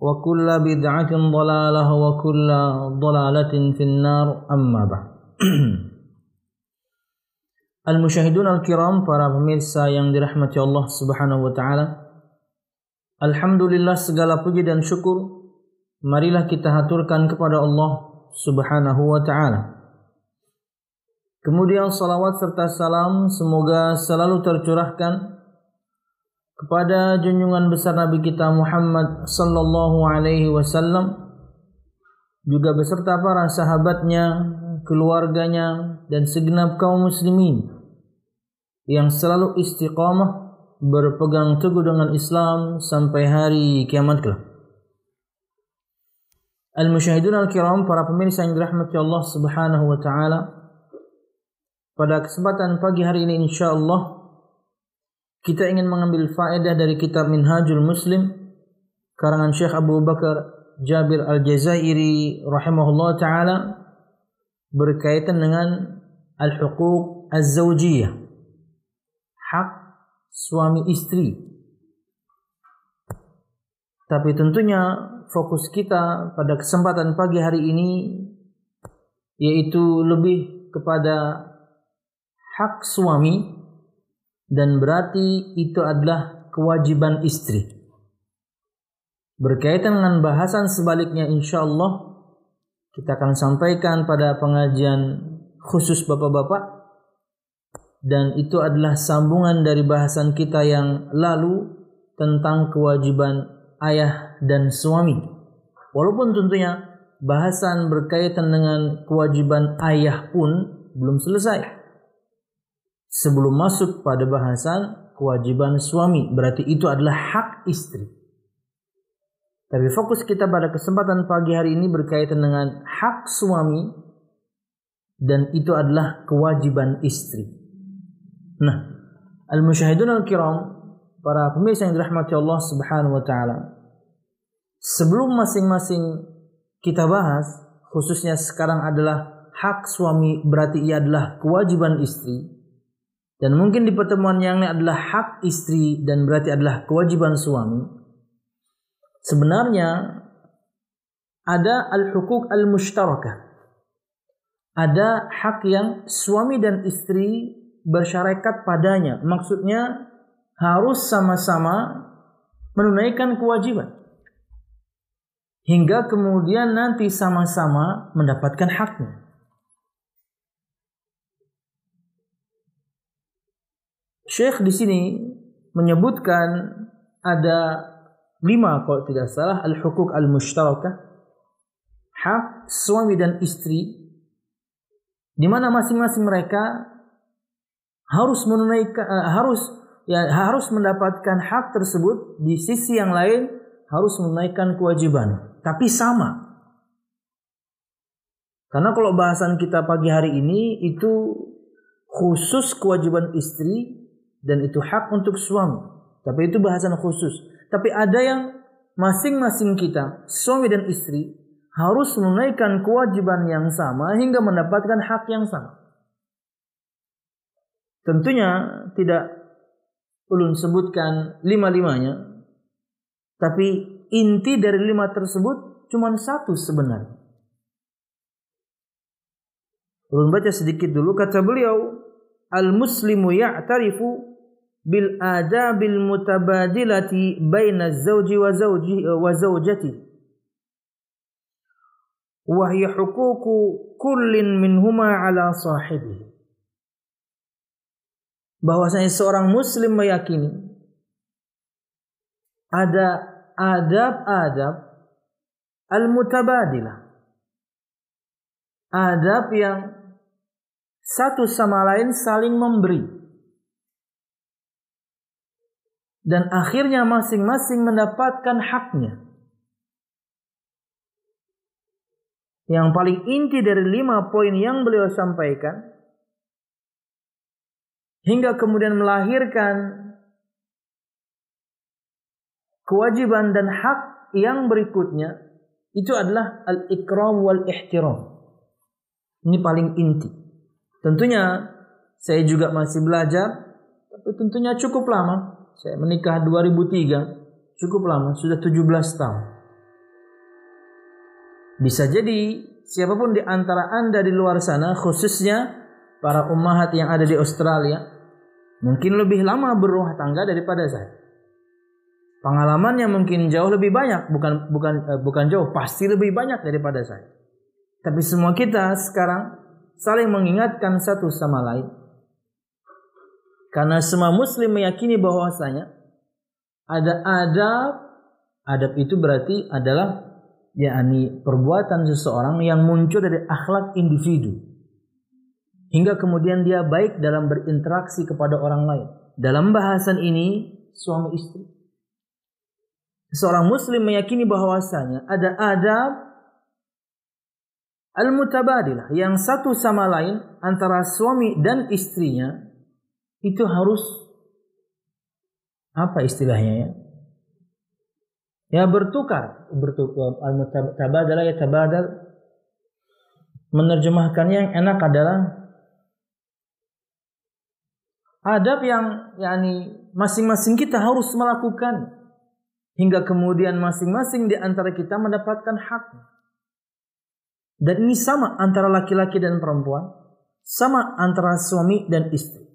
وكل بدعة ضلالة وكل ضلالة في النار أما بعد Al-Musyahidun Al-Kiram, para pemirsa yang dirahmati Allah Subhanahu wa taala. Alhamdulillah segala puji dan syukur marilah kita haturkan kepada Allah Subhanahu wa taala. Kemudian salawat serta salam semoga selalu tercurahkan kepada junjungan besar Nabi kita Muhammad sallallahu alaihi wasallam juga beserta para sahabatnya, keluarganya dan segenap kaum muslimin yang selalu istiqamah berpegang teguh dengan Islam sampai hari kiamat kelak. Al-musyahidun al-kiram, para pemirsa yang dirahmati Allah Subhanahu wa taala. Pada kesempatan pagi hari ini insyaallah kita ingin mengambil faedah dari kitab Minhajul Muslim karangan Syekh Abu Bakar Jabir Al-Jazairi rahimahullah taala berkaitan dengan al-huquq az-zawjiyah hak suami istri. Tapi tentunya fokus kita pada kesempatan pagi hari ini yaitu lebih kepada hak suami dan berarti itu adalah kewajiban istri. Berkaitan dengan bahasan sebaliknya insya Allah kita akan sampaikan pada pengajian khusus bapak-bapak dan itu adalah sambungan dari bahasan kita yang lalu tentang kewajiban ayah dan suami. Walaupun tentunya bahasan berkaitan dengan kewajiban ayah pun belum selesai. Sebelum masuk pada bahasan kewajiban suami, berarti itu adalah hak istri. Tapi fokus kita pada kesempatan pagi hari ini berkaitan dengan hak suami dan itu adalah kewajiban istri. Nah, al-musyahidun al-kiram, para pemirsa yang dirahmati Allah Subhanahu wa taala. Sebelum masing-masing kita bahas, khususnya sekarang adalah hak suami berarti ia adalah kewajiban istri. Dan mungkin di pertemuan yang ini adalah hak istri dan berarti adalah kewajiban suami. Sebenarnya ada al-hukuk al-mushtarakah. Ada hak yang suami dan istri bersyarekat padanya. Maksudnya harus sama-sama menunaikan kewajiban. Hingga kemudian nanti sama-sama mendapatkan haknya. Syekh di sini menyebutkan ada lima kalau tidak salah al-hukuk al-mushtarakah. Hak suami dan istri. Di mana masing-masing mereka harus menunaikan uh, harus ya harus mendapatkan hak tersebut. Di sisi yang lain harus menunaikan kewajiban. Tapi sama. Karena kalau bahasan kita pagi hari ini itu khusus kewajiban istri dan itu hak untuk suami tapi itu bahasan khusus tapi ada yang masing-masing kita suami dan istri harus menunaikan kewajiban yang sama hingga mendapatkan hak yang sama tentunya tidak ulun sebutkan lima-limanya. Tapi inti dari lima tersebut cuma satu sebenarnya. Ulun baca sedikit dulu kata beliau, al-muslimu ya'tarifu bil adabil mutabadilati baina zawji wa zawji wa zawjati wa hiya huququ kullin minhuma ala sahibihi bahwasanya seorang muslim meyakini ada adab-adab al-mutabadilah. Adab yang satu sama lain saling memberi. Dan akhirnya masing-masing mendapatkan haknya. Yang paling inti dari lima poin yang beliau sampaikan hingga kemudian melahirkan kewajiban dan hak yang berikutnya itu adalah al-ikram wal ihtiram. Ini paling inti. Tentunya saya juga masih belajar tapi tentunya cukup lama. Saya menikah 2003, cukup lama, sudah 17 tahun. Bisa jadi siapa pun di antara Anda di luar sana khususnya para ummahat yang ada di Australia mungkin lebih lama berumah tangga daripada saya. Pengalamannya mungkin jauh lebih banyak, bukan bukan eh, bukan jauh, pasti lebih banyak daripada saya. Tapi semua kita sekarang saling mengingatkan satu sama lain. Karena semua muslim meyakini bahwasanya ada adab, adab itu berarti adalah yakni perbuatan seseorang yang muncul dari akhlak individu hingga kemudian dia baik dalam berinteraksi kepada orang lain. Dalam bahasan ini suami istri. Seorang muslim meyakini bahwasanya ada adab al-mutabadilah yang satu sama lain antara suami dan istrinya itu harus apa istilahnya ya? Ya bertukar, bertukar al-mutabadalah ya tabadal menerjemahkannya yang enak adalah adab yang yakni masing-masing kita harus melakukan hingga kemudian masing-masing di antara kita mendapatkan hak. Dan ini sama antara laki-laki dan perempuan, sama antara suami dan istri.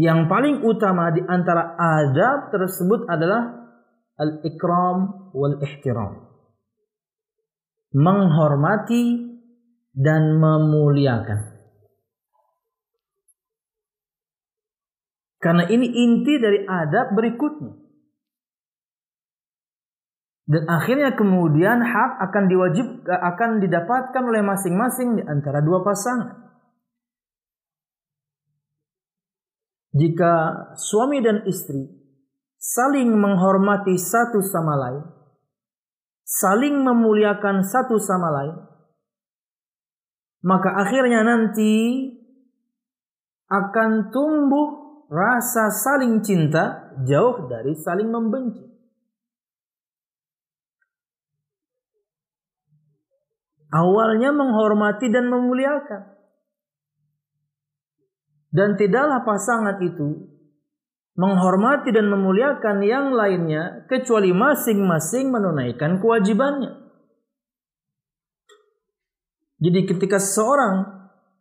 Yang paling utama di antara adab tersebut adalah al-ikram wal ihtiram. Menghormati dan memuliakan. Karena ini inti dari adab berikutnya. Dan akhirnya kemudian hak akan diwajib akan didapatkan oleh masing-masing di antara dua pasangan. Jika suami dan istri saling menghormati satu sama lain, saling memuliakan satu sama lain, maka akhirnya nanti akan tumbuh rasa saling cinta jauh dari saling membenci. Awalnya menghormati dan memuliakan. Dan tidaklah pasangan itu menghormati dan memuliakan yang lainnya kecuali masing-masing menunaikan kewajibannya. Jadi ketika seorang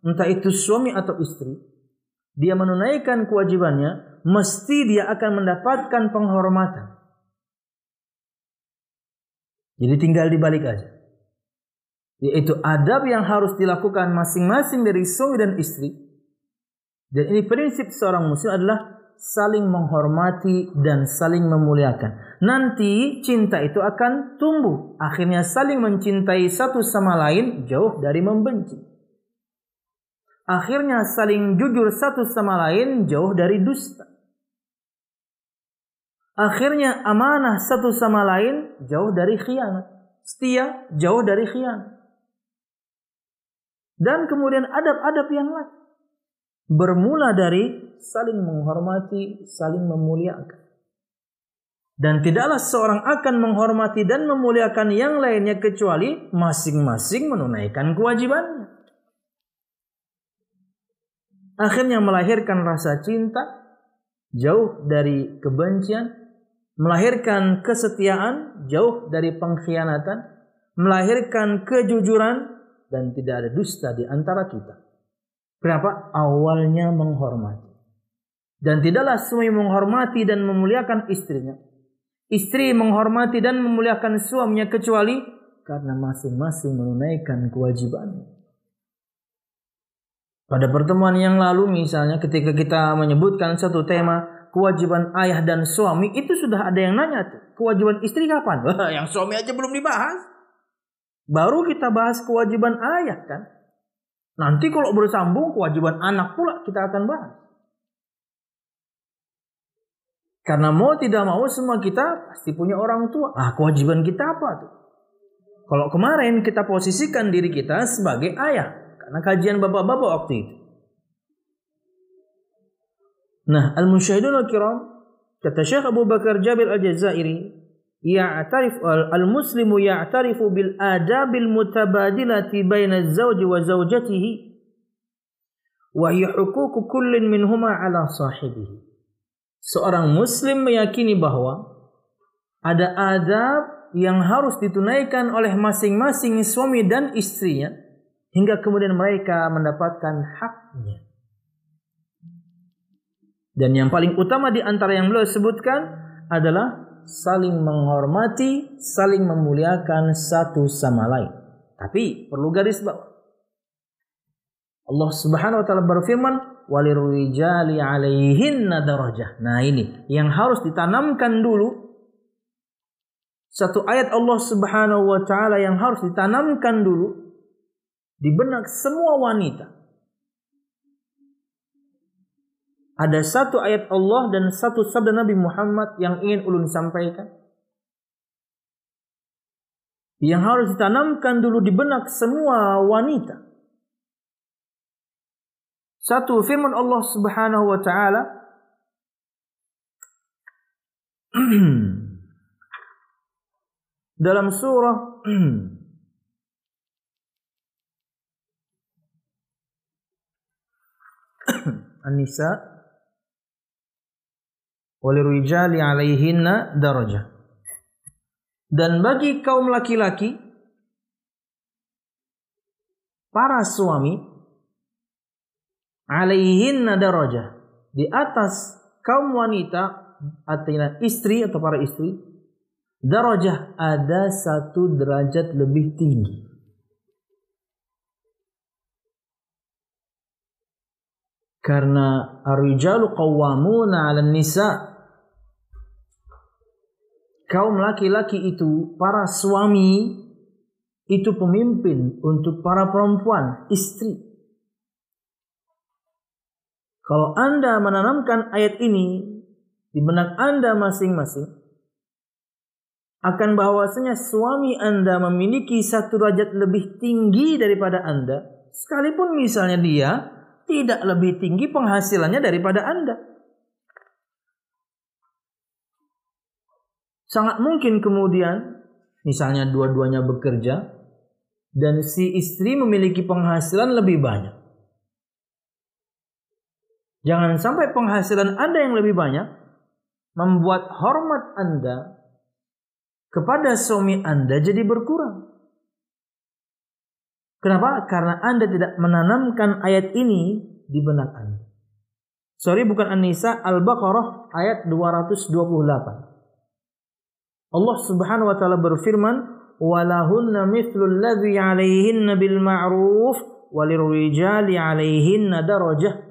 entah itu suami atau istri dia menunaikan kewajibannya, mesti dia akan mendapatkan penghormatan. Jadi tinggal dibalik aja. Yaitu adab yang harus dilakukan masing-masing dari suami dan istri. Dan ini prinsip seorang muslim adalah saling menghormati dan saling memuliakan. Nanti cinta itu akan tumbuh. Akhirnya saling mencintai satu sama lain jauh dari membenci. Akhirnya saling jujur satu sama lain jauh dari dusta. Akhirnya amanah satu sama lain jauh dari khianat. Setia jauh dari khianat. Dan kemudian adab-adab yang lain. Bermula dari saling menghormati, saling memuliakan. Dan tidaklah seorang akan menghormati dan memuliakan yang lainnya kecuali masing-masing menunaikan kewajibannya akhirnya melahirkan rasa cinta jauh dari kebencian, melahirkan kesetiaan jauh dari pengkhianatan, melahirkan kejujuran dan tidak ada dusta di antara kita. Kenapa? Awalnya menghormati. Dan tidaklah suami menghormati dan memuliakan istrinya. Istri menghormati dan memuliakan suaminya kecuali karena masing-masing menunaikan kewajibannya. Pada pertemuan yang lalu misalnya ketika kita menyebutkan satu tema kewajiban ayah dan suami itu sudah ada yang nanya tuh. Kewajiban istri kapan? yang suami aja belum dibahas. Baru kita bahas kewajiban ayah kan. Nanti kalau bersambung kewajiban anak pula kita akan bahas. Karena mau tidak mau semua kita pasti punya orang tua. Ah kewajiban kita apa tuh? Kalau kemarin kita posisikan diri kita sebagai ayah. Karena kajian bapak-bapak waktu itu. Nah, al-musyahidun al-kiram kata Syekh Abu Bakar Jabir Al-Jazairi, ya'tarif al-muslimu ya'tarifu bil adabil mutabadilati baina az-zawji wa zawjatihi wa hiya huququ kullin minhuma ala sahibihi. Seorang muslim meyakini bahwa ada adab yang harus ditunaikan oleh masing-masing suami dan istrinya hingga kemudian mereka mendapatkan haknya. Dan yang paling utama di antara yang beliau sebutkan adalah saling menghormati, saling memuliakan satu sama lain. Tapi perlu garis bawah. Allah Subhanahu wa taala berfirman, "Walirrijali 'alaihinna darajah." Nah, ini yang harus ditanamkan dulu satu ayat Allah Subhanahu wa taala yang harus ditanamkan dulu di benak semua wanita. Ada satu ayat Allah dan satu sabda Nabi Muhammad yang ingin ulun sampaikan. Yang harus ditanamkan dulu di benak semua wanita. Satu firman Allah Subhanahu wa taala dalam surah An-Nisa walirijali alaihinna darajah. Dan bagi kaum laki-laki para suami alaihinna darajah di atas kaum wanita artinya istri atau para istri darajah ada satu derajat lebih tinggi karena ar-rijalu qawwamuna 'alan nisa kaum laki-laki itu para suami itu pemimpin untuk para perempuan istri kalau Anda menanamkan ayat ini di benak Anda masing-masing akan bahwasanya suami Anda memiliki satu derajat lebih tinggi daripada Anda sekalipun misalnya dia tidak lebih tinggi penghasilannya daripada Anda. Sangat mungkin kemudian misalnya dua-duanya bekerja dan si istri memiliki penghasilan lebih banyak. Jangan sampai penghasilan Anda yang lebih banyak membuat hormat Anda kepada suami Anda jadi berkurang. Kenapa? Karena Anda tidak menanamkan ayat ini di benak Anda. Sorry bukan An-Nisa, Al-Baqarah ayat 228. Allah Subhanahu wa taala berfirman, "Walahunna mithlu alladhi 'alayhinna bil ma'ruf walirrijali 'alayhinna darajah."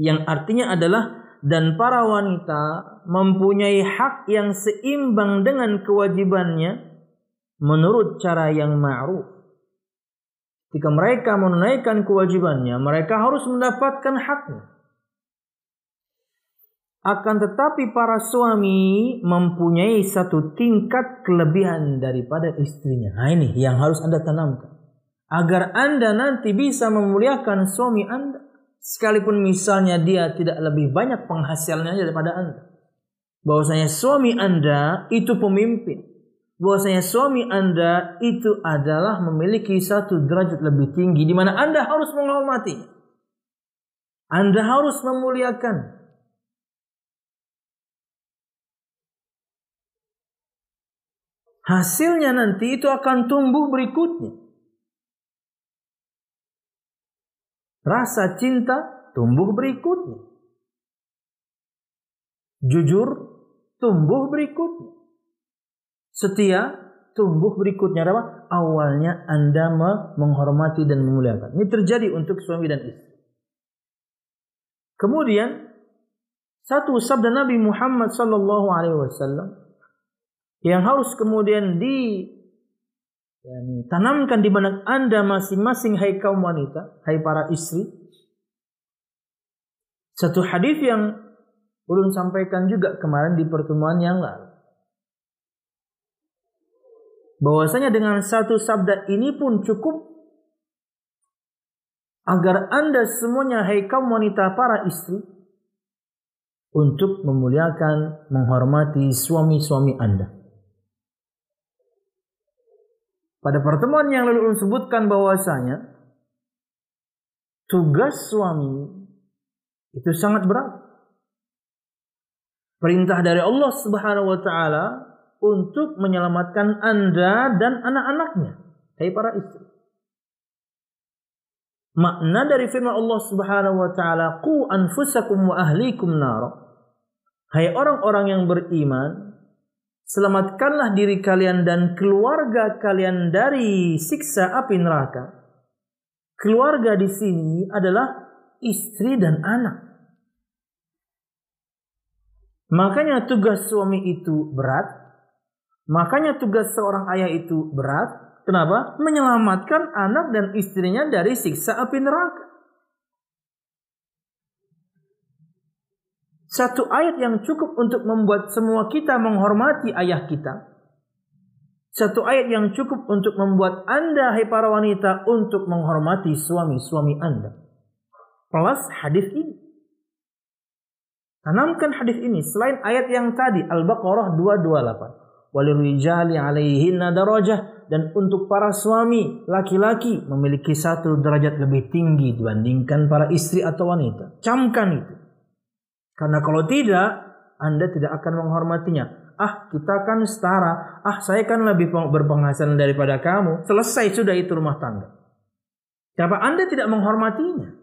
Yang artinya adalah dan para wanita mempunyai hak yang seimbang dengan kewajibannya menurut cara yang ma'ruf Ketika mereka menunaikan kewajibannya, mereka harus mendapatkan haknya. Akan tetapi para suami mempunyai satu tingkat kelebihan daripada istrinya. Nah ini yang harus Anda tanamkan. Agar Anda nanti bisa memuliakan suami Anda. Sekalipun misalnya dia tidak lebih banyak penghasilannya daripada Anda. Bahwasanya suami Anda itu pemimpin bahwasanya suami Anda itu adalah memiliki satu derajat lebih tinggi di mana Anda harus menghormati. Anda harus memuliakan. Hasilnya nanti itu akan tumbuh berikutnya. Rasa cinta tumbuh berikutnya. Jujur tumbuh berikutnya setia tumbuh berikutnya apa? Awalnya Anda menghormati dan memuliakan. Ini terjadi untuk suami dan istri. Kemudian satu sabda Nabi Muhammad sallallahu alaihi wasallam yang harus kemudian di yani, tanamkan di benak Anda masing-masing hai kaum wanita, hai para istri. Satu hadis yang ulun sampaikan juga kemarin di pertemuan yang lalu bahwasanya dengan satu sabda ini pun cukup agar Anda semuanya hai kaum wanita para istri untuk memuliakan, menghormati suami-suami Anda. Pada pertemuan yang lalu sebutkan bahwasanya tugas suami itu sangat berat. Perintah dari Allah Subhanahu wa taala untuk menyelamatkan Anda dan anak-anaknya. Hai para istri. Makna dari firman Allah Subhanahu wa taala, "Qu anfusakum wa ahlikum nar." Hai orang-orang yang beriman, selamatkanlah diri kalian dan keluarga kalian dari siksa api neraka. Keluarga di sini adalah istri dan anak. Makanya tugas suami itu berat, Makanya tugas seorang ayah itu berat. Kenapa? Menyelamatkan anak dan istrinya dari siksa api neraka. Satu ayat yang cukup untuk membuat semua kita menghormati ayah kita. Satu ayat yang cukup untuk membuat Anda, hai para wanita, untuk menghormati suami-suami Anda. Plus hadis ini. Tanamkan hadis ini selain ayat yang tadi Al-Baqarah 228 walirijali alaihinna darajah dan untuk para suami laki-laki memiliki satu derajat lebih tinggi dibandingkan para istri atau wanita. Camkan itu. Karena kalau tidak, Anda tidak akan menghormatinya. Ah, kita kan setara. Ah, saya kan lebih berpenghasilan daripada kamu. Selesai sudah itu rumah tangga. Kenapa Anda tidak menghormatinya?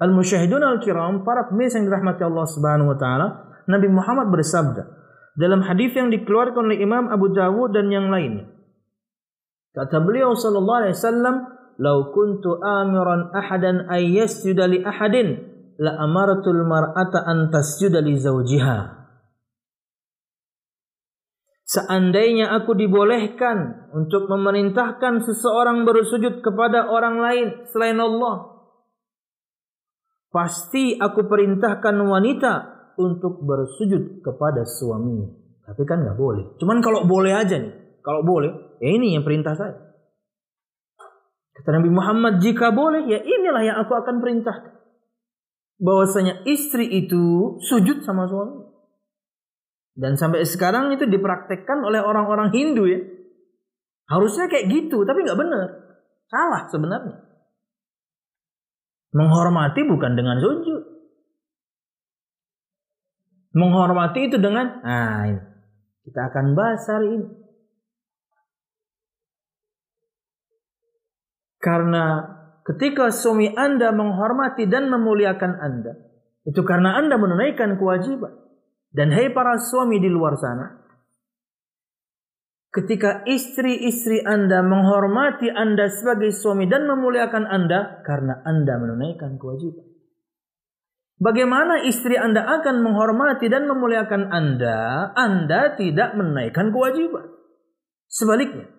Al-musyahidun al-kiram, para pemirsa yang dirahmati Allah Subhanahu wa taala, Nabi Muhammad bersabda dalam hadis yang dikeluarkan oleh Imam Abu Dawud dan yang lainnya. Kata beliau sallallahu alaihi wasallam, "Lau kuntu amiran ahadan ay yasjuda li ahadin, la amartul mar'ata an tasjuda li zawjiha." Seandainya aku dibolehkan untuk memerintahkan seseorang bersujud kepada orang lain selain Allah, pasti aku perintahkan wanita untuk bersujud kepada suaminya. Tapi kan nggak boleh. Cuman kalau boleh aja nih. Kalau boleh, ya ini yang perintah saya. Kata Nabi Muhammad, jika boleh, ya inilah yang aku akan perintahkan. Bahwasanya istri itu sujud sama suami. Dan sampai sekarang itu dipraktekkan oleh orang-orang Hindu ya. Harusnya kayak gitu, tapi nggak benar. Salah sebenarnya. Menghormati bukan dengan sujud. Menghormati itu dengan, nah ini. Kita akan bahas hari ini. Karena ketika suami Anda menghormati dan memuliakan Anda, itu karena Anda menunaikan kewajiban. Dan hai para suami di luar sana, ketika istri-istri Anda menghormati Anda sebagai suami dan memuliakan Anda karena Anda menunaikan kewajiban. Bagaimana istri Anda akan menghormati dan memuliakan Anda, Anda tidak menaikkan kewajiban. Sebaliknya,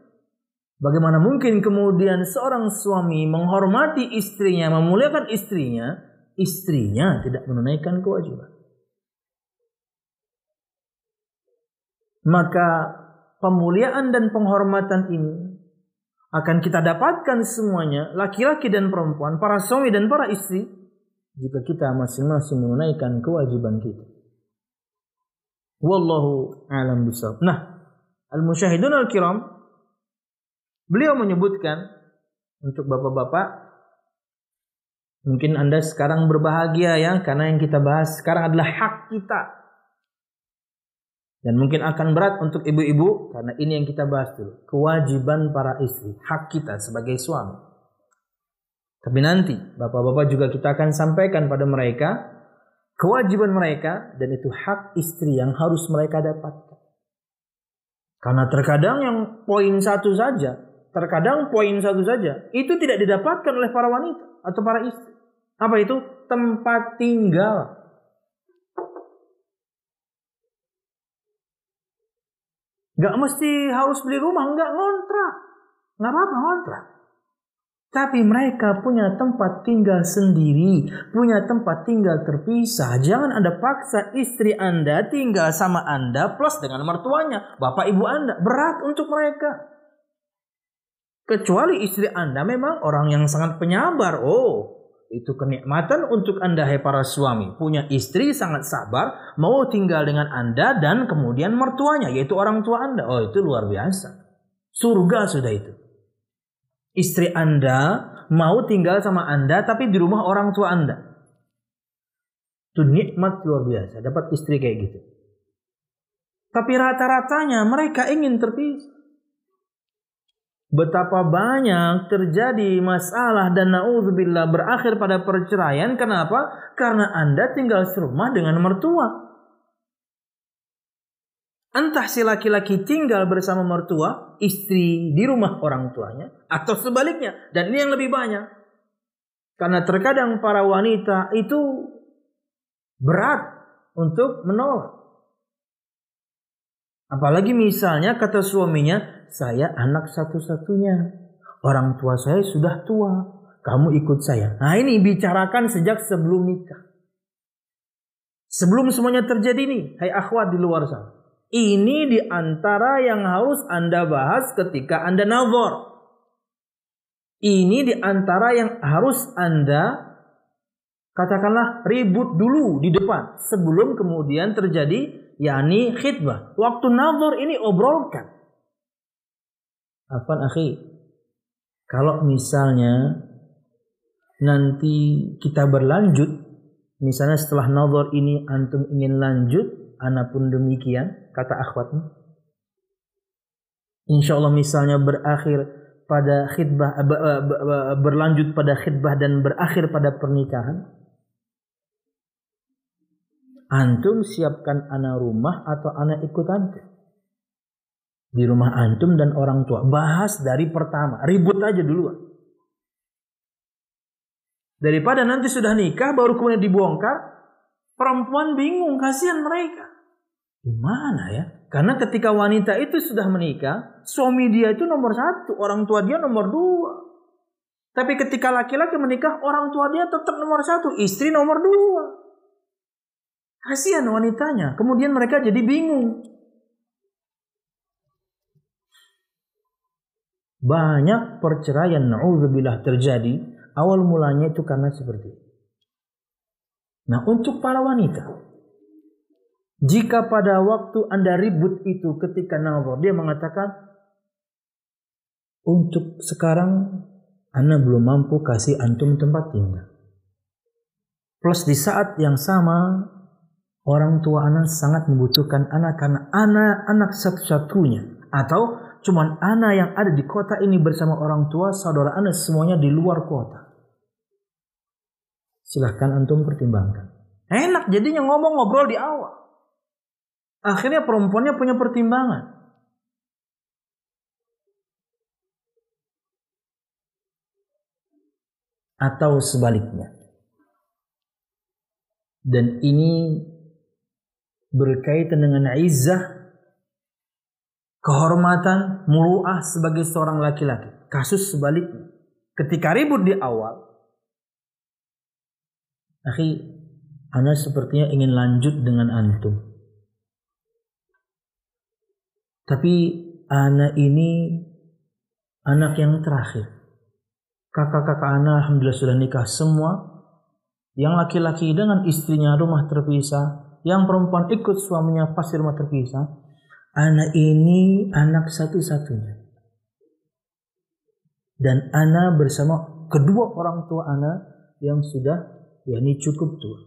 bagaimana mungkin kemudian seorang suami menghormati istrinya, memuliakan istrinya, istrinya tidak menunaikan kewajiban. Maka pemuliaan dan penghormatan ini akan kita dapatkan semuanya, laki-laki dan perempuan, para suami dan para istri, jika kita masing-masing menunaikan kewajiban kita. Wallahu alam bisawab. Nah, al-musyahidun al-kiram beliau menyebutkan untuk bapak-bapak mungkin Anda sekarang berbahagia ya karena yang kita bahas sekarang adalah hak kita. Dan mungkin akan berat untuk ibu-ibu karena ini yang kita bahas dulu. Kewajiban para istri, hak kita sebagai suami. Tapi nanti bapak-bapak juga kita akan sampaikan pada mereka kewajiban mereka dan itu hak istri yang harus mereka dapatkan. Karena terkadang yang poin satu saja, terkadang poin satu saja itu tidak didapatkan oleh para wanita atau para istri. Apa itu? Tempat tinggal. Gak mesti harus beli rumah, nggak ngontrak. Nggak apa-apa ngontrak. Tapi mereka punya tempat tinggal sendiri, punya tempat tinggal terpisah. Jangan Anda paksa istri Anda tinggal sama Anda plus dengan mertuanya, bapak ibu Anda. Berat untuk mereka. Kecuali istri Anda memang orang yang sangat penyabar. Oh, itu kenikmatan untuk Anda hai para suami. Punya istri sangat sabar, mau tinggal dengan Anda dan kemudian mertuanya, yaitu orang tua Anda. Oh, itu luar biasa. Surga sudah itu istri Anda mau tinggal sama Anda tapi di rumah orang tua Anda. Itu nikmat luar biasa dapat istri kayak gitu. Tapi rata-ratanya mereka ingin terpisah. Betapa banyak terjadi masalah dan naudzubillah berakhir pada perceraian. Kenapa? Karena Anda tinggal serumah dengan mertua. Entah si laki-laki tinggal bersama mertua, istri di rumah orang tuanya, atau sebaliknya. Dan ini yang lebih banyak. Karena terkadang para wanita itu berat untuk menolak. Apalagi misalnya kata suaminya, saya anak satu-satunya. Orang tua saya sudah tua. Kamu ikut saya. Nah ini bicarakan sejak sebelum nikah. Sebelum semuanya terjadi nih, hai akhwat di luar sana. Ini di antara yang harus Anda bahas ketika Anda nazar. Ini di antara yang harus Anda katakanlah ribut dulu di depan sebelum kemudian terjadi yakni khidbah. Waktu nazar ini obrolkan. Apa akhi? Kalau misalnya nanti kita berlanjut misalnya setelah nazar ini antum ingin lanjut ana pun demikian kata akhwatnya. Insya Allah misalnya berakhir pada khidbah eh, eh, eh, berlanjut pada khidbah dan berakhir pada pernikahan. Antum siapkan anak rumah atau anak ikut antum. Di rumah antum dan orang tua. Bahas dari pertama. Ribut aja duluan. Daripada nanti sudah nikah baru kemudian dibongkar. Perempuan bingung. Kasihan mereka. Gimana ya? Karena ketika wanita itu sudah menikah, suami dia itu nomor satu, orang tua dia nomor dua. Tapi ketika laki-laki menikah, orang tua dia tetap nomor satu, istri nomor dua. Kasihan wanitanya. Kemudian mereka jadi bingung. Banyak perceraian na'udzubillah terjadi. Awal mulanya itu karena seperti itu. Nah untuk para wanita. Jika pada waktu Anda ribut itu ketika nazar, dia mengatakan, untuk sekarang Anda belum mampu kasih antum tempat tinggal. Plus di saat yang sama, orang tua anak sangat membutuhkan anak karena anak anak satu-satunya atau cuman anak yang ada di kota ini bersama orang tua, saudara anak semuanya di luar kota. Silahkan antum pertimbangkan. Enak jadinya ngomong ngobrol di awal. Akhirnya perempuannya punya pertimbangan. Atau sebaliknya. Dan ini berkaitan dengan izzah, kehormatan, muruah sebagai seorang laki-laki. Kasus sebaliknya. Ketika ribut di awal, akhi, Anda sepertinya ingin lanjut dengan antum. Tapi anak ini anak yang terakhir. Kakak-kakak anak alhamdulillah sudah nikah semua. Yang laki-laki dengan istrinya rumah terpisah. Yang perempuan ikut suaminya pasti rumah terpisah. Anak ini anak satu-satunya. Dan anak bersama kedua orang tua anak yang sudah ya ini cukup tua.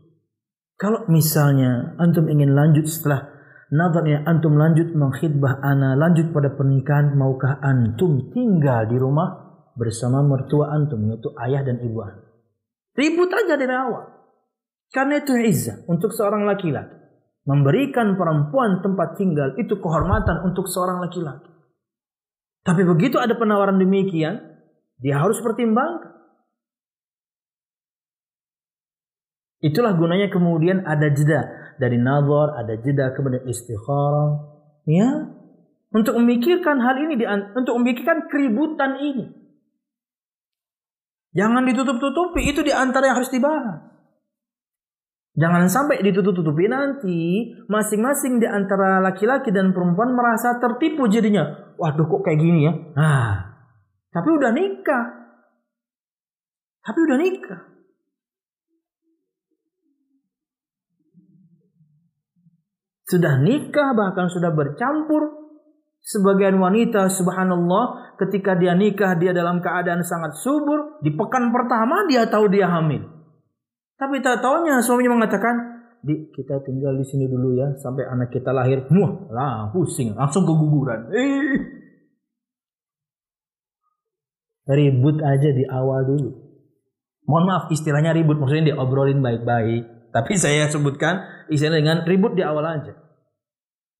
Kalau misalnya antum ingin lanjut setelah Nadarnya antum lanjut mengkhidbah ana, lanjut pada pernikahan, maukah antum tinggal di rumah bersama mertua antum, yaitu ayah dan ibu antum. Ribut aja dari awal. Karena itu izzah untuk seorang laki-laki. Memberikan perempuan tempat tinggal itu kehormatan untuk seorang laki-laki. Tapi begitu ada penawaran demikian, dia harus pertimbangkan. Itulah gunanya kemudian ada jeda dari nazar, ada jeda kemudian istikharah. Ya, untuk memikirkan hal ini, untuk memikirkan keributan ini. Jangan ditutup-tutupi, itu di antara yang harus dibahas. Jangan sampai ditutup-tutupi nanti masing-masing di antara laki-laki dan perempuan merasa tertipu jadinya. Waduh kok kayak gini ya. Nah, tapi udah nikah. Tapi udah nikah. sudah nikah bahkan sudah bercampur. Sebagian wanita subhanallah ketika dia nikah dia dalam keadaan sangat subur. Di pekan pertama dia tahu dia hamil. Tapi tak taunya suaminya mengatakan, di kita tinggal di sini dulu ya sampai anak kita lahir. Wah, lah pusing, langsung keguguran. Eh. Ribut aja di awal dulu. Mohon maaf istilahnya ribut maksudnya diobrolin baik-baik. Tapi saya sebutkan isinya dengan ribut di awal aja.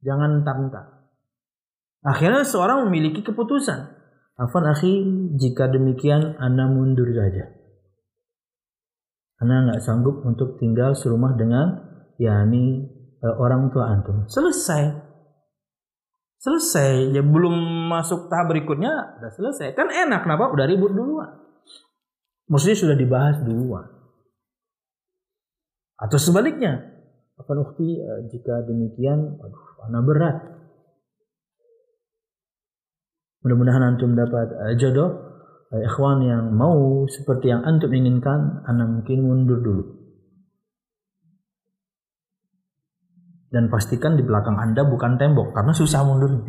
Jangan entar-entar. Akhirnya seorang memiliki keputusan. Afan akhi, jika demikian Anda mundur saja. Anda nggak sanggup untuk tinggal serumah dengan yakni e, orang tua antum. Selesai. Selesai. Ya belum masuk tahap berikutnya, udah selesai. Kan enak, kenapa? Udah ribut duluan. Maksudnya sudah dibahas duluan. Atau sebaliknya, apa ukti eh, jika demikian, aduh, mana berat. Mudah-mudahan antum dapat uh, jodoh ikhwan yang mau seperti yang antum inginkan, anda mungkin mundur dulu. Dan pastikan di belakang anda bukan tembok karena susah mundur.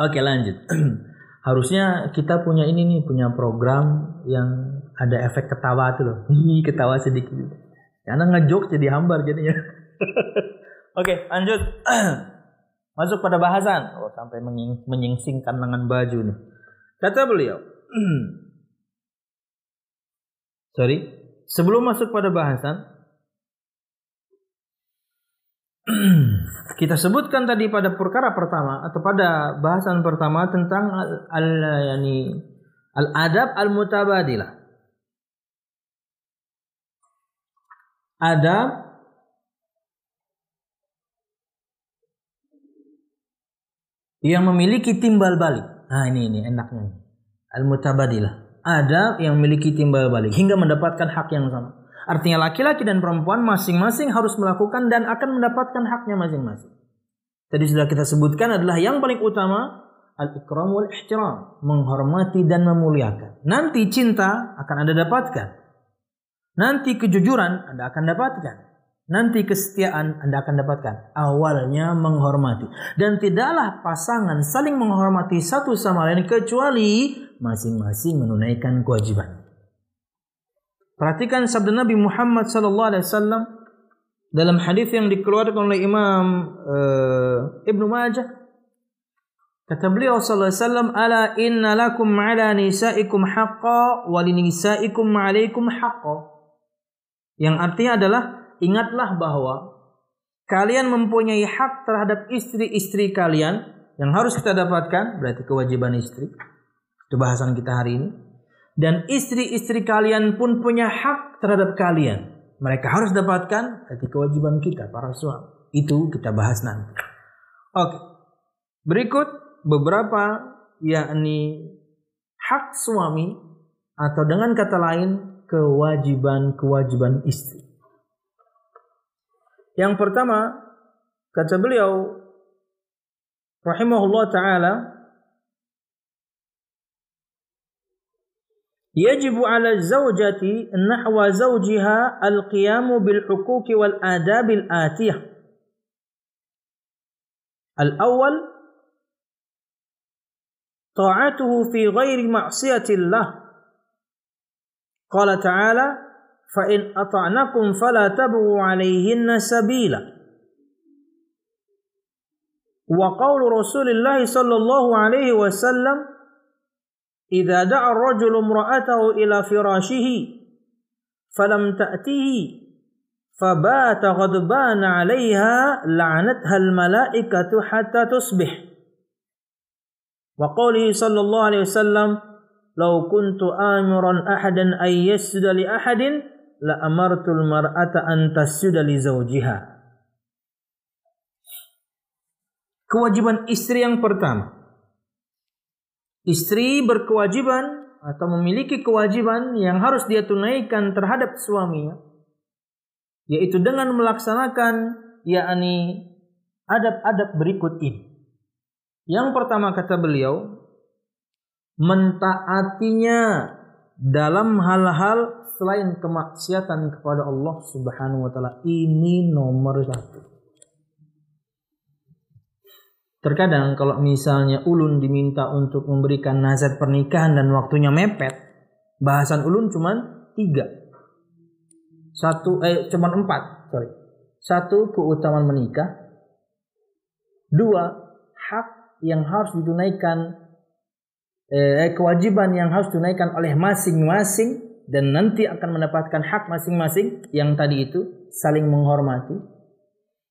Oke lanjut. harusnya kita punya ini nih punya program yang ada efek ketawa tuh loh Hihi, ketawa sedikit karena ngejok jadi hambar jadinya oke lanjut masuk pada bahasan. Oh sampai menying menyingsingkan lengan baju nih. Kata beliau sorry. Sebelum masuk pada bahasan kita sebutkan tadi pada perkara pertama atau pada bahasan pertama tentang al, al yani al adab al mutabadilah. Adab yang memiliki timbal balik. Nah ini ini enaknya. Al mutabadilah. Adab yang memiliki timbal balik hingga mendapatkan hak yang sama. Artinya laki-laki dan perempuan masing-masing harus melakukan dan akan mendapatkan haknya masing-masing. Tadi sudah kita sebutkan adalah yang paling utama al-ikram wal ihtiram, menghormati dan memuliakan. Nanti cinta akan Anda dapatkan. Nanti kejujuran Anda akan dapatkan. Nanti kesetiaan Anda akan dapatkan. Awalnya menghormati. Dan tidaklah pasangan saling menghormati satu sama lain kecuali masing-masing menunaikan kewajiban. Perhatikan sabda Nabi Muhammad sallallahu alaihi wasallam dalam hadis yang dikeluarkan oleh Imam uh, Ibnu Majah kata beliau sallallahu alaihi wasallam ala inna lakum ala nisaikum haqqa wa linisaikum alaikum haqqa yang artinya adalah ingatlah bahwa kalian mempunyai hak terhadap istri-istri kalian yang harus kita dapatkan berarti kewajiban istri itu bahasan kita hari ini Dan istri-istri kalian pun punya hak terhadap kalian. Mereka harus dapatkan hati kewajiban kita para suami. Itu kita bahas nanti. Oke. Berikut beberapa yakni hak suami atau dengan kata lain kewajiban-kewajiban istri. Yang pertama, kata beliau rahimahullah taala يجب على الزوجة نحو زوجها القيام بالحقوق والآداب الآتية الأول طاعته في غير معصية الله قال تعالى فإن أطعنكم فلا تبغوا عليهن سبيلا. وقول رسول الله صلى الله عليه وسلم إذا دعا الرجل امرأته إلى فراشه فلم تأته فبات غضبان عليها لعنتها الملائكة حتى تصبح. وقوله صلى الله عليه وسلم لو كنت آمرا أحدا أن يسجد لأحد la amartul mar'ata an tasjuda li zawjiha. Kewajiban istri yang pertama. Istri berkewajiban atau memiliki kewajiban yang harus dia tunaikan terhadap suaminya yaitu dengan melaksanakan yakni adab-adab berikut ini. Yang pertama kata beliau mentaatinya dalam hal-hal selain kemaksiatan kepada Allah Subhanahu wa taala. Ini nomor satu. Terkadang kalau misalnya ulun diminta untuk memberikan nasihat pernikahan dan waktunya mepet, bahasan ulun cuma tiga. Satu, eh cuma empat, sorry. Satu, keutamaan menikah. Dua, hak yang harus ditunaikan eh, kewajiban yang harus ditunaikan oleh masing-masing dan nanti akan mendapatkan hak masing-masing yang tadi itu saling menghormati.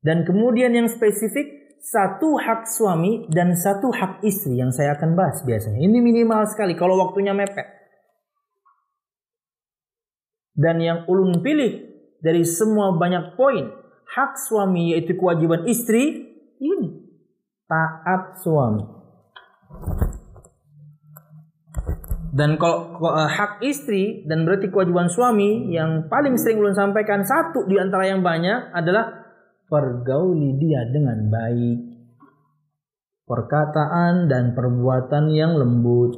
Dan kemudian yang spesifik satu hak suami dan satu hak istri yang saya akan bahas biasanya. Ini minimal sekali kalau waktunya mepet. Dan yang ulun pilih dari semua banyak poin hak suami yaitu kewajiban istri ini taat suami. Dan kalau uh, hak istri dan berarti kewajiban suami yang paling sering ulun sampaikan satu di antara yang banyak adalah pergauli dia dengan baik. Perkataan dan perbuatan yang lembut.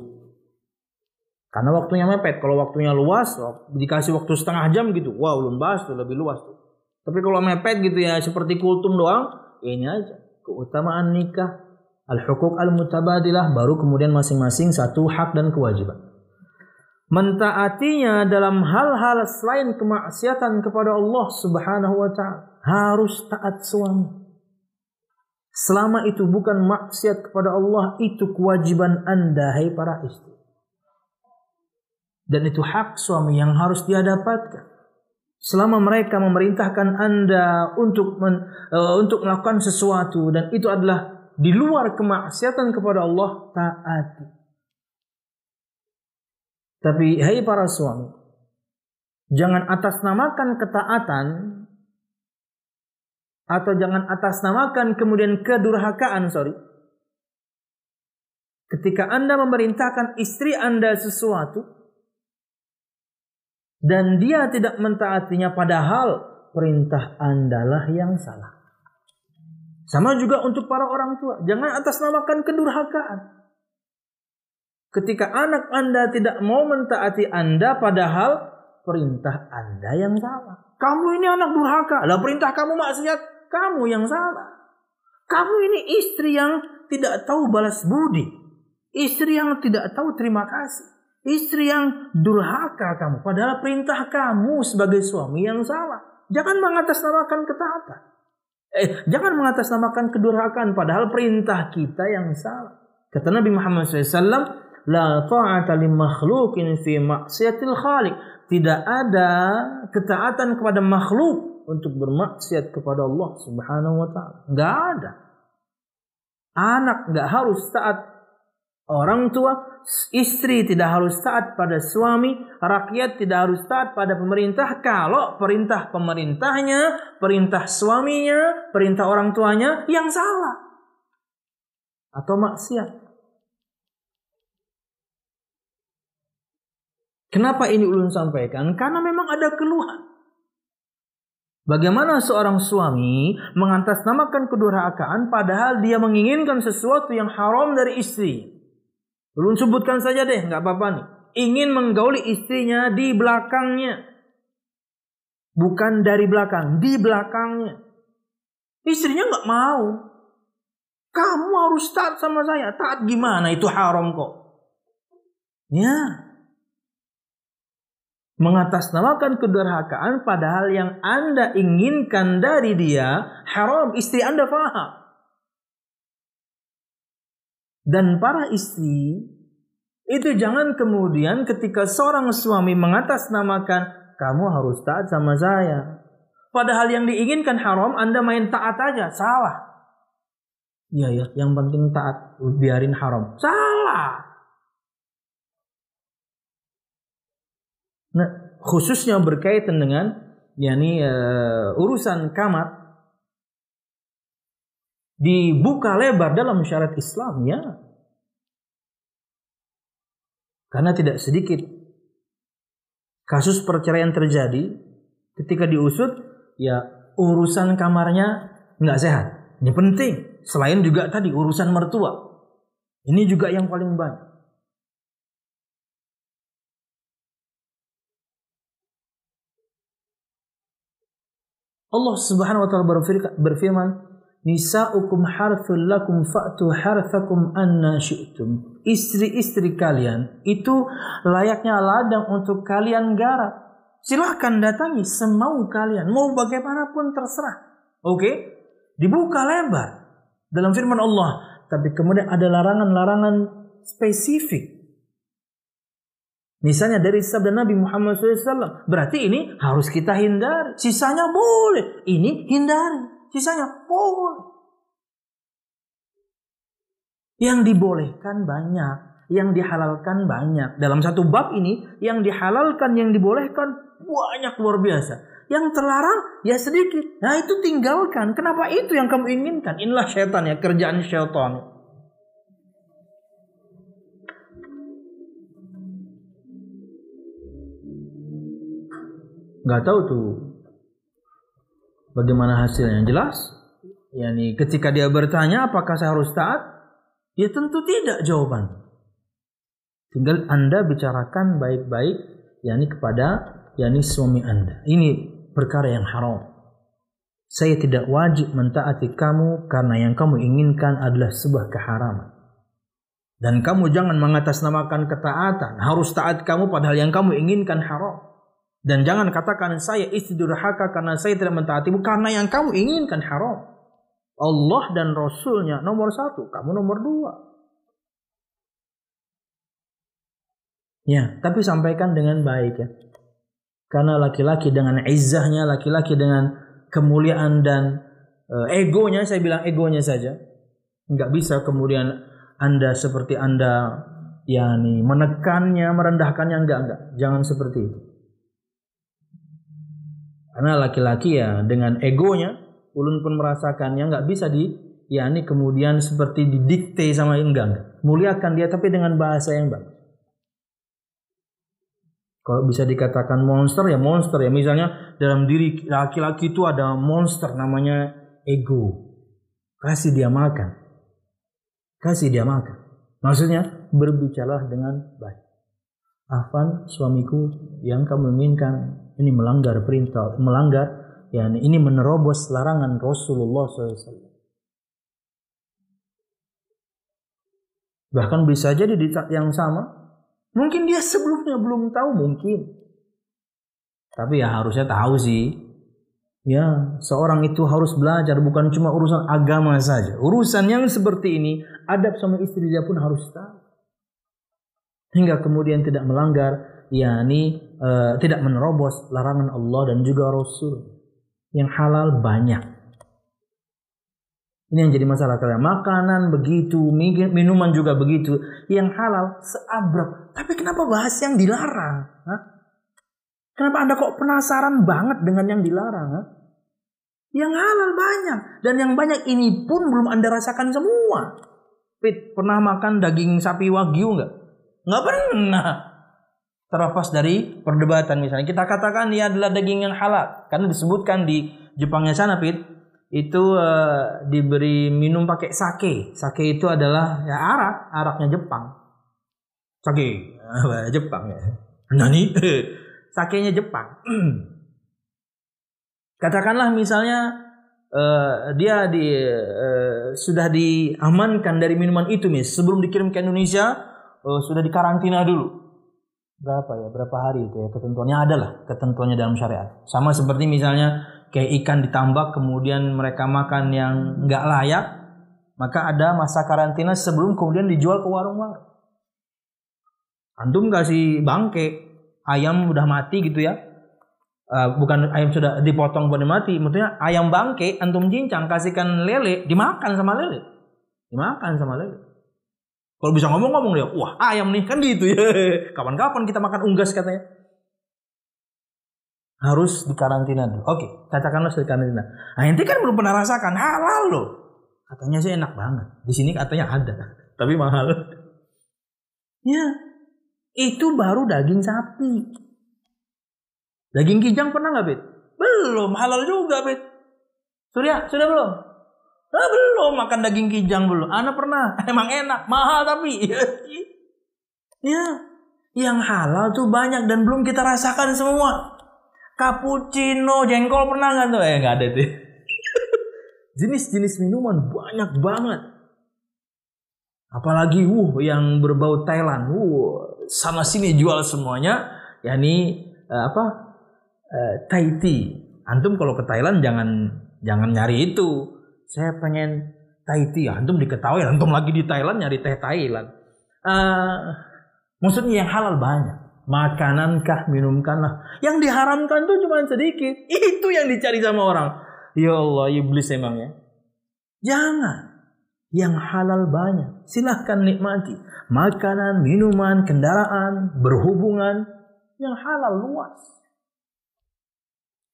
Karena waktunya mepet. Kalau waktunya luas, dikasih waktu setengah jam gitu. Wow, ulun bahas tuh lebih luas tuh. Tapi kalau mepet gitu ya seperti kultum doang, ya ini aja keutamaan nikah, al-hukuk al-mutabadilah, baru kemudian masing-masing satu hak dan kewajiban. Mentaatinya dalam hal-hal selain kemaksiatan kepada Allah Subhanahu wa taala harus taat suami. Selama itu bukan maksiat kepada Allah, itu kewajiban Anda hai para istri. Dan itu hak suami yang harus dia dapatkan. Selama mereka memerintahkan Anda untuk men, uh, untuk melakukan sesuatu dan itu adalah di luar kemaksiatan kepada Allah, taati. Tapi hai para suami, jangan atas namakan ketaatan atau jangan atas namakan kemudian kedurhakaan, sorry. Ketika Anda memerintahkan istri Anda sesuatu, dan dia tidak mentaatinya padahal perintah andalah yang salah. Sama juga untuk para orang tua, jangan atas namakan kedurhakaan. Ketika anak Anda tidak mau mentaati Anda padahal perintah Anda yang salah. Kamu ini anak durhaka, lah perintah kamu maksiat, kamu yang salah. Kamu ini istri yang tidak tahu balas budi. Istri yang tidak tahu terima kasih. Istri yang durhaka kamu. Padahal perintah kamu sebagai suami yang salah. Jangan mengatasnamakan ketaatan. Eh, jangan mengatasnamakan kedurhakaan. Padahal perintah kita yang salah. Kata Nabi Muhammad SAW, La ta'ata li makhlukin fi maksiatil khalik. Tidak ada ketaatan kepada makhluk untuk bermaksiat kepada Allah Subhanahu wa taala. Enggak ada. Anak enggak harus taat Orang tua, istri tidak harus taat pada suami, rakyat tidak harus taat pada pemerintah kalau perintah pemerintahnya, perintah suaminya, perintah orang tuanya yang salah atau maksiat. Kenapa ini ulun sampaikan? Karena memang ada keluhan. Bagaimana seorang suami mengatasnamakan kedurhakaan padahal dia menginginkan sesuatu yang haram dari istri. Belum sebutkan saja deh, nggak apa-apa nih. Ingin menggauli istrinya di belakangnya. Bukan dari belakang, di belakangnya. Istrinya nggak mau. Kamu harus taat sama saya. Taat gimana? Itu haram kok. Ya. Mengatasnamakan kedurhakaan padahal yang Anda inginkan dari dia haram. Istri Anda faham. Dan para istri itu jangan kemudian ketika seorang suami mengatasnamakan kamu harus taat sama saya. Padahal yang diinginkan haram, Anda main taat aja, salah. Iya ya, yang penting taat, biarin haram. Salah. Nah, khususnya berkaitan dengan yakni uh, urusan kamar dibuka lebar dalam syariat Islam ya. Karena tidak sedikit kasus perceraian terjadi ketika diusut ya urusan kamarnya nggak sehat. Ini penting. Selain juga tadi urusan mertua. Ini juga yang paling banyak. Allah Subhanahu wa taala berfirman, Nisa'ukum harthul lakum fa'tu harthakum anna syi'tum. Istri-istri kalian itu layaknya ladang untuk kalian garap. Silahkan datangi semau kalian. Mau bagaimanapun terserah. Oke? Okay? Dibuka lebar. Dalam firman Allah. Tapi kemudian ada larangan-larangan spesifik. Misalnya dari sabda Nabi Muhammad SAW. Berarti ini harus kita hindari. Sisanya boleh. Ini hindari. Sisanya boleh. Yang dibolehkan banyak, yang dihalalkan banyak. Dalam satu bab ini, yang dihalalkan, yang dibolehkan banyak luar biasa. Yang terlarang ya sedikit. Nah itu tinggalkan. Kenapa itu yang kamu inginkan? Inilah syaitan ya, kerjaan syaitan. Gak tahu tuh Bagaimana hasilnya? Jelas? Yani ketika dia bertanya apakah saya harus taat? Ya tentu tidak jawaban. Tinggal Anda bicarakan baik-baik yakni kepada yakni suami Anda. Ini perkara yang haram. Saya tidak wajib mentaati kamu karena yang kamu inginkan adalah sebuah keharaman. Dan kamu jangan mengatasnamakan ketaatan. Harus taat kamu padahal yang kamu inginkan haram. Dan jangan katakan saya istri durhaka karena saya tidak mentaatimu karena yang kamu inginkan haram. Allah dan Rasulnya nomor satu, kamu nomor dua. Ya, tapi sampaikan dengan baik ya. Karena laki-laki dengan izzahnya, laki-laki dengan kemuliaan dan uh, egonya, saya bilang egonya saja. Enggak bisa kemudian Anda seperti Anda yakni menekannya, merendahkannya enggak enggak. Jangan seperti itu. Karena laki-laki ya dengan egonya, ulun pun merasakannya nggak bisa di, ya ini kemudian seperti didikte sama enggak. Muliakan dia tapi dengan bahasa yang baik. Kalau bisa dikatakan monster ya monster ya. Misalnya dalam diri laki-laki itu ada monster namanya ego. Kasih dia makan. Kasih dia makan. Maksudnya berbicara dengan baik. Afan suamiku yang kamu inginkan ini melanggar perintah, melanggar ya ini menerobos larangan Rasulullah SAW. Bahkan bisa jadi di saat yang sama, mungkin dia sebelumnya belum tahu mungkin. Tapi ya harusnya tahu sih. Ya, seorang itu harus belajar bukan cuma urusan agama saja. Urusan yang seperti ini, adab sama istri dia pun harus tahu. Hingga kemudian tidak melanggar yakni uh, tidak menerobos larangan Allah dan juga Rasul. Yang halal banyak. Ini yang jadi masalah kalian. Makanan begitu, minuman juga begitu. Yang halal seabrek. Tapi kenapa bahas yang dilarang? Hah? Kenapa anda kok penasaran banget dengan yang dilarang? Hah? Yang halal banyak. Dan yang banyak ini pun belum anda rasakan semua. Pit, pernah makan daging sapi wagyu nggak? Nggak pernah. Terlepas dari perdebatan misalnya. Kita katakan dia adalah daging yang halal. Karena disebutkan di Jepangnya sana, Pit itu uh, diberi minum pakai sake. Sake itu adalah ya arak, araknya Jepang. Sake, Jepang ya. Nani? Sakenya Jepang. Katakanlah misalnya uh, dia di uh, sudah diamankan dari minuman itu mis sebelum dikirim ke Indonesia uh, sudah dikarantina dulu berapa ya? Berapa hari itu ya? Ketentuannya adalah ketentuannya dalam syariat. Sama seperti misalnya kayak ikan ditambak kemudian mereka makan yang nggak layak maka ada masa karantina sebelum kemudian dijual ke warung-warung antum kasih bangke ayam udah mati gitu ya. Uh, bukan ayam sudah dipotong pada mati maksudnya ayam bangke antum cincang kasihkan lele dimakan sama lele. Dimakan sama lele kalau bisa ngomong-ngomong dia wah ayam nih kan gitu ya kapan-kapan kita makan unggas katanya harus dikarantina dulu. Oke, katakanlah harus dikarantina. Nah, ente kan belum pernah rasakan halal loh. Katanya sih enak banget. Di sini katanya ada, tapi mahal. Ya, itu baru daging sapi. Daging kijang pernah nggak, Bet? Belum, halal juga, Bet. Surya, sudah belum? Ah, belum makan daging kijang belum. Ana pernah, emang enak, mahal tapi. ya, yang halal tuh banyak dan belum kita rasakan semua cappuccino, jengkol pernah nggak tuh? Eh nggak ada tuh. Jenis-jenis minuman banyak banget. Apalagi wuh yang berbau Thailand. Wuh, sana sini jual semuanya. Ya ini uh, apa? Uh, Thai tea. Antum kalau ke Thailand jangan jangan nyari itu. Saya pengen Thai tea. Antum diketahui antum lagi di Thailand nyari teh Thailand. Uh, maksudnya yang halal banyak. Makanankah, minumkanlah. Yang diharamkan tuh cuma sedikit. Itu yang dicari sama orang. Ya Allah, iblis emang ya. Jangan. Yang halal banyak. Silahkan nikmati. Makanan, minuman, kendaraan, berhubungan. Yang halal luas.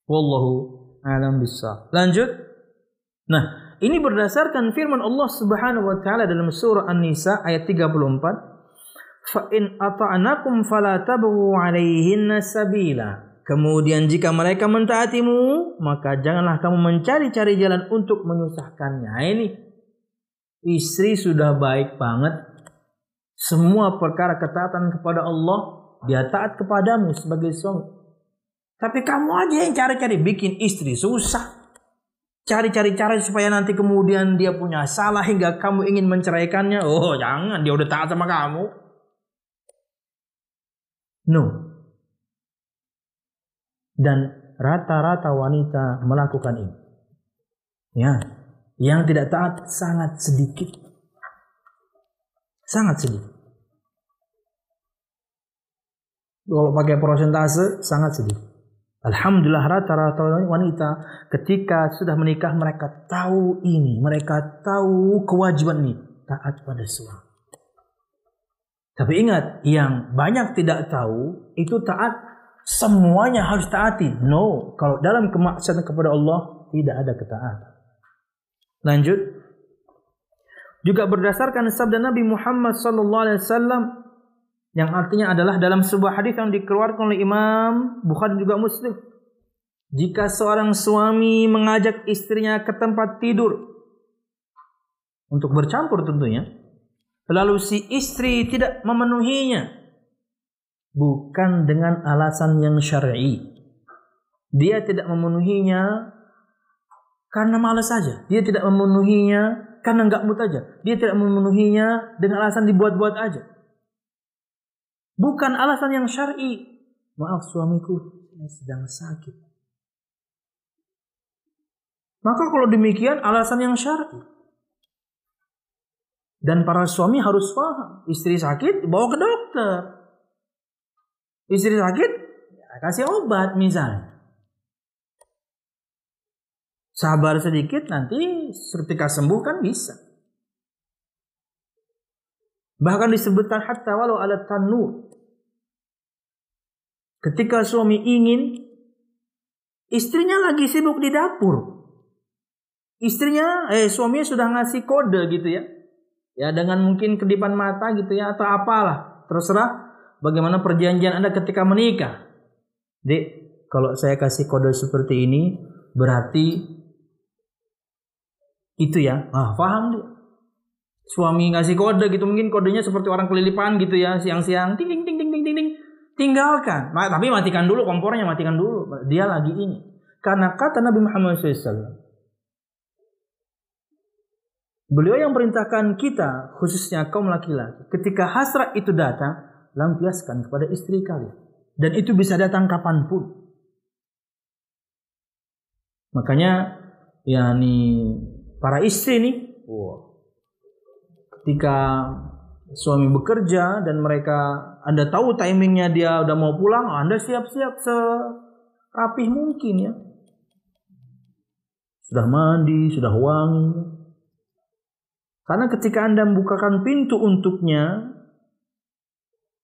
Wallahu alam bisa. Lanjut. Nah, ini berdasarkan firman Allah Subhanahu wa taala dalam surah An-Nisa ayat 34 fa in ata'nakum fala tabghu 'alaihinna sabila. Kemudian jika mereka mentaatimu, maka janganlah kamu mencari-cari jalan untuk menyusahkannya. Nah, ini istri sudah baik banget. Semua perkara ketaatan kepada Allah, dia taat kepadamu sebagai suami. Tapi kamu aja yang cari-cari bikin istri susah. Cari-cari cara supaya nanti kemudian dia punya salah hingga kamu ingin menceraikannya. Oh jangan, dia udah taat sama kamu. No. Dan rata-rata wanita melakukan ini. Ya, yang tidak taat sangat sedikit. Sangat sedikit. Kalau pakai persentase sangat sedikit. Alhamdulillah rata-rata wanita ketika sudah menikah mereka tahu ini, mereka tahu kewajiban ini, taat pada suami. Tapi ingat, yang banyak tidak tahu itu taat semuanya harus taati. No, kalau dalam kemaksiatan kepada Allah tidak ada ketaatan. Lanjut. Juga berdasarkan sabda Nabi Muhammad sallallahu alaihi wasallam yang artinya adalah dalam sebuah hadis yang dikeluarkan oleh Imam Bukhari juga Muslim. Jika seorang suami mengajak istrinya ke tempat tidur untuk bercampur tentunya, lalu si istri tidak memenuhinya bukan dengan alasan yang syar'i. Dia tidak memenuhinya karena malas saja. Dia tidak memenuhinya karena enggak mood aja. Dia tidak memenuhinya dengan alasan dibuat-buat aja. Bukan alasan yang syar'i. Maaf suamiku, saya sedang sakit. Maka kalau demikian alasan yang syar'i. Dan para suami harus paham. Istri sakit, bawa ke dokter. Istri sakit, ya kasih obat misalnya. Sabar sedikit nanti ketika sembuh kan bisa. Bahkan disebutkan hatta walau ala tanu. Ketika suami ingin istrinya lagi sibuk di dapur. Istrinya eh suaminya sudah ngasih kode gitu ya. Ya dengan mungkin kedipan mata gitu ya atau apalah. Terserah bagaimana perjanjian Anda ketika menikah. Dek, kalau saya kasih kode seperti ini berarti itu ya. Ah, paham dia. Suami ngasih kode gitu mungkin kodenya seperti orang kelilipan gitu ya, siang-siang ting ting ting. Tinggalkan. Nah, tapi matikan dulu kompornya, matikan dulu. Dia lagi ini. Karena kata Nabi Muhammad SAW, Beliau yang perintahkan kita, khususnya kaum laki-laki, ketika hasrat itu datang, lampiaskan kepada istri kalian. Dan itu bisa datang kapan pun. Makanya, yakni para istri nih, wow. ketika suami bekerja dan mereka Anda tahu timingnya dia udah mau pulang, Anda siap-siap serapih mungkin ya. Sudah mandi, sudah wangi. Karena ketika Anda membukakan pintu untuknya,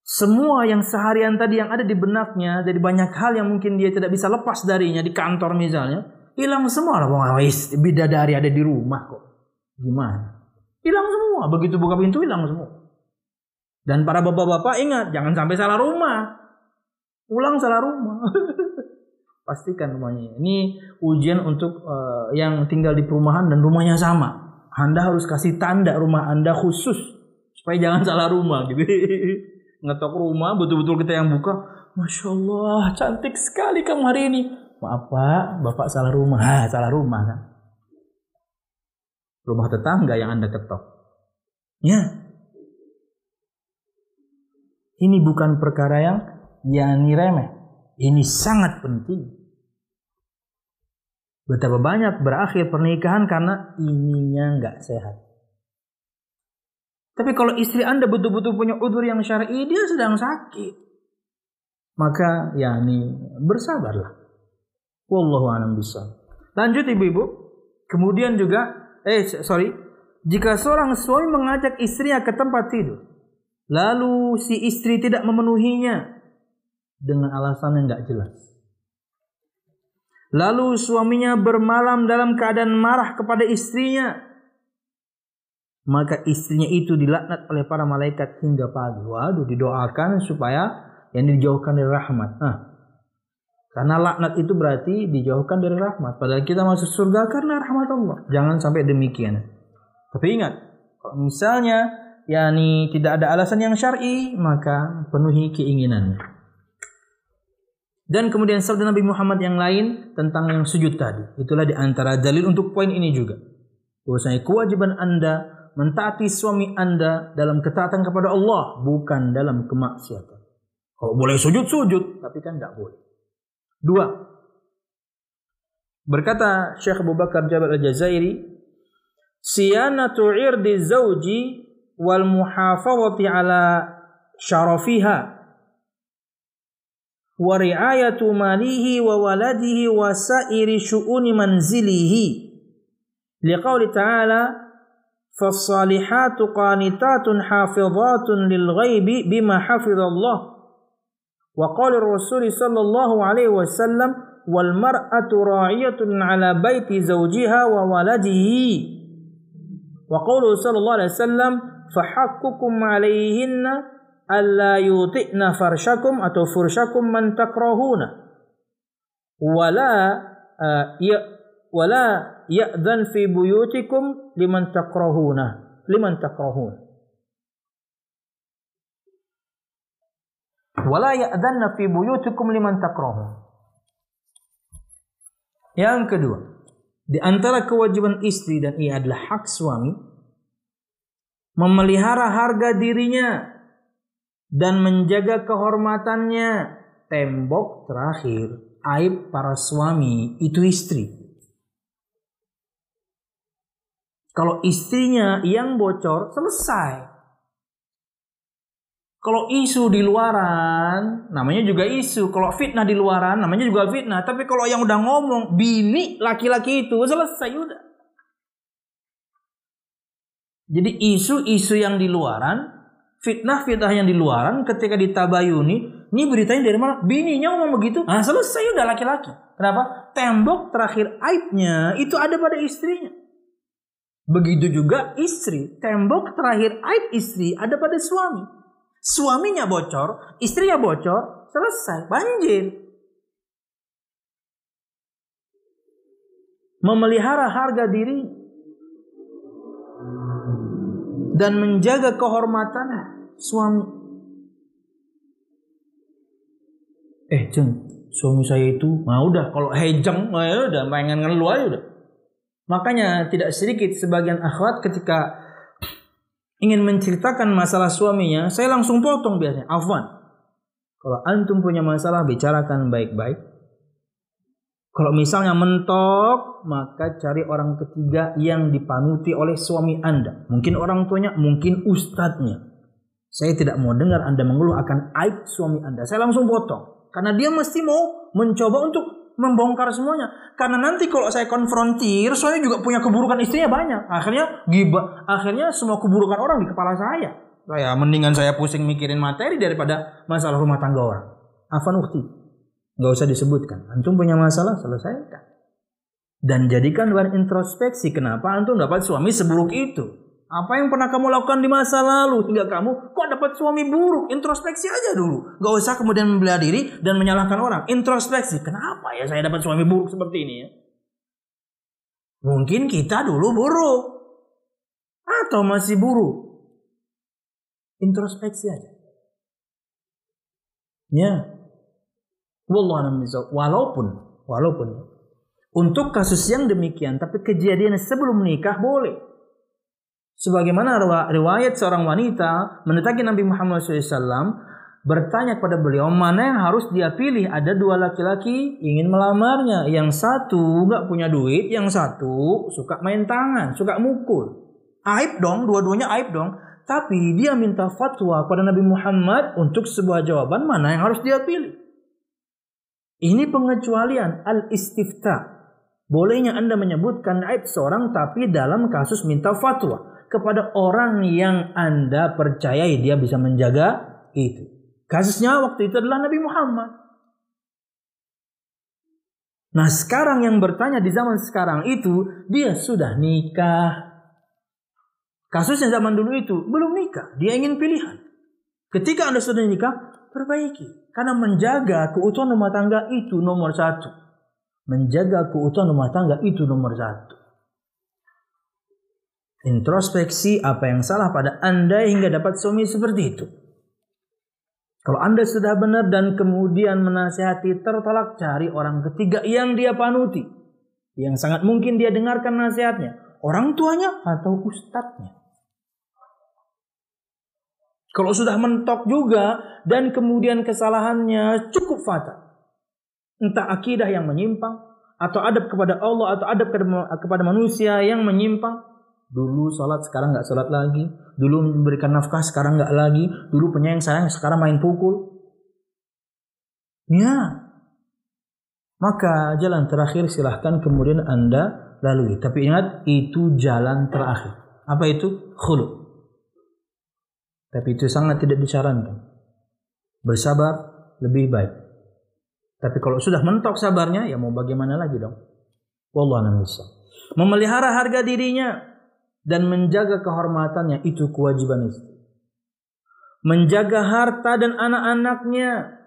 semua yang seharian tadi yang ada di benaknya, dari banyak hal yang mungkin dia tidak bisa lepas darinya di kantor misalnya, Hilang semua lah. Wah, bidadari ada di rumah kok. Gimana? Hilang semua. Begitu buka pintu hilang semua. Dan para bapak-bapak ingat, jangan sampai salah rumah. Pulang salah rumah. Pastikan rumahnya. Ini ujian untuk uh, yang tinggal di perumahan dan rumahnya sama. Anda harus kasih tanda rumah Anda khusus supaya jangan salah rumah gitu. Ngetok rumah betul-betul kita yang buka. Masya Allah, cantik sekali kamu hari ini. Maaf pak, bapak salah rumah. Ha, salah rumah kan. Rumah tetangga yang anda ketok. Ya. Ini bukan perkara yang yang remeh. Ini sangat penting. Betapa banyak berakhir pernikahan karena ininya nggak sehat. Tapi kalau istri anda betul-betul punya udur yang syar'i, dia sedang sakit. Maka ya ini bersabarlah. Wallahu a'lam bishawab. Lanjut ibu-ibu. Kemudian juga eh sorry, jika seorang suami mengajak istrinya ke tempat tidur, lalu si istri tidak memenuhinya dengan alasan yang nggak jelas. Lalu suaminya bermalam dalam keadaan marah kepada istrinya, maka istrinya itu dilaknat oleh para malaikat hingga pagi. Waduh, didoakan supaya yang dijauhkan dari rahmat. Nah, karena laknat itu berarti dijauhkan dari rahmat. Padahal kita masuk surga karena rahmat Allah. Jangan sampai demikian. Tapi ingat, kalau misalnya yakni tidak ada alasan yang syar'i, maka penuhi keinginannya. Dan kemudian sabda Nabi Muhammad yang lain tentang yang sujud tadi. Itulah di antara dalil untuk poin ini juga. Bahwasanya kewajiban Anda mentaati suami Anda dalam ketaatan kepada Allah, bukan dalam kemaksiatan. Kalau boleh sujud, sujud. Tapi kan tidak boleh. Dua. Berkata Syekh Abu Bakar Jabal Al-Jazairi, "Siyanatu 'irdi zawji wa ri'ayatu malihi wa waladihi wa sa'iri syu'uni manzilihi." Liqauli ta'ala فالصالحات قانتات حافظات للغيب بما حفظ الله. وقال الرسول صلى الله عليه وسلم والمرأة راعية على بيت زوجها وولده. وقوله صلى الله عليه وسلم فحقكم عليهن ألا يطئن فرشكم أو فرشكم من تكرهون. ولا آه، ولا يأذن في بيوتكم لمن تكرهون لمن تكرهون. ولا يأذن في بيوتكم لمن تكرهون. Yang kedua, di antara kewajiban istri dan ia adalah hak suami memelihara harga dirinya dan menjaga kehormatannya. Tembok terakhir aib para suami itu istri. Kalau istrinya yang bocor, selesai. Kalau isu di luaran, namanya juga isu. Kalau fitnah di luaran, namanya juga fitnah. Tapi kalau yang udah ngomong, bini laki-laki itu, selesai udah. Jadi isu-isu yang di luaran, fitnah-fitnah yang di luaran, ketika ditabayuni, ini beritanya dari mana? Bininya ngomong begitu, ah selesai udah laki-laki. Kenapa? Tembok terakhir aibnya itu ada pada istrinya. Begitu juga istri, tembok terakhir aib istri ada pada suami. Suaminya bocor, istrinya bocor, selesai, banjir. Memelihara harga diri dan menjaga kehormatan suami. Eh, Jeng, suami saya itu, nah udah kalau hejeng, nah udah pengen ngeluh aja udah. Makanya tidak sedikit sebagian akhwat ketika ingin menceritakan masalah suaminya, saya langsung potong biasanya. Afwan. Kalau antum punya masalah, bicarakan baik-baik. Kalau misalnya mentok, maka cari orang ketiga yang dipanuti oleh suami Anda. Mungkin orang tuanya, mungkin ustadznya. Saya tidak mau dengar Anda mengeluh akan aib suami Anda. Saya langsung potong. Karena dia mesti mau mencoba untuk membongkar semuanya. Karena nanti kalau saya konfrontir, saya juga punya keburukan istrinya banyak. Akhirnya gibah, akhirnya semua keburukan orang di kepala saya. Saya mendingan saya pusing mikirin materi daripada masalah rumah tangga orang. Afan ukti. Gak usah disebutkan. Antum punya masalah, selesaikan. Dan jadikan bahan introspeksi kenapa antum dapat suami seburuk itu. Apa yang pernah kamu lakukan di masa lalu hingga kamu kok dapat suami buruk? Introspeksi aja dulu. Gak usah kemudian membela diri dan menyalahkan orang. Introspeksi. Kenapa ya saya dapat suami buruk seperti ini ya? Mungkin kita dulu buruk. Atau masih buruk. Introspeksi aja. Ya. Walaupun walaupun untuk kasus yang demikian tapi kejadian sebelum nikah boleh Sebagaimana riwayat seorang wanita mendatangi Nabi Muhammad SAW bertanya kepada beliau mana yang harus dia pilih. Ada dua laki-laki ingin melamarnya. Yang satu nggak punya duit, yang satu suka main tangan, suka mukul. Aib dong, dua-duanya aib dong. Tapi dia minta fatwa kepada Nabi Muhammad untuk sebuah jawaban mana yang harus dia pilih. Ini pengecualian al-istifta. Bolehnya Anda menyebutkan aib seorang tapi dalam kasus minta fatwa kepada orang yang Anda percayai dia bisa menjaga itu. Kasusnya waktu itu adalah Nabi Muhammad. Nah sekarang yang bertanya di zaman sekarang itu dia sudah nikah. Kasusnya zaman dulu itu belum nikah, dia ingin pilihan. Ketika Anda sudah nikah, perbaiki. Karena menjaga keutuhan rumah tangga itu nomor satu. Menjaga keutuhan rumah tangga itu nomor satu introspeksi apa yang salah pada Anda hingga dapat suami seperti itu. Kalau Anda sudah benar dan kemudian menasihati tertolak cari orang ketiga yang dia panuti. Yang sangat mungkin dia dengarkan nasihatnya. Orang tuanya atau ustadznya. Kalau sudah mentok juga dan kemudian kesalahannya cukup fatal. Entah akidah yang menyimpang atau adab kepada Allah atau adab kepada manusia yang menyimpang Dulu sholat sekarang nggak sholat lagi. Dulu memberikan nafkah sekarang nggak lagi. Dulu penyayang sayang sekarang main pukul. Ya. Maka jalan terakhir silahkan kemudian anda lalui. Tapi ingat itu jalan terakhir. Apa itu? Khulu. Tapi itu sangat tidak disarankan. Bersabar lebih baik. Tapi kalau sudah mentok sabarnya, ya mau bagaimana lagi dong? Wallahu Memelihara harga dirinya dan menjaga kehormatannya itu kewajiban istri. Menjaga harta dan anak-anaknya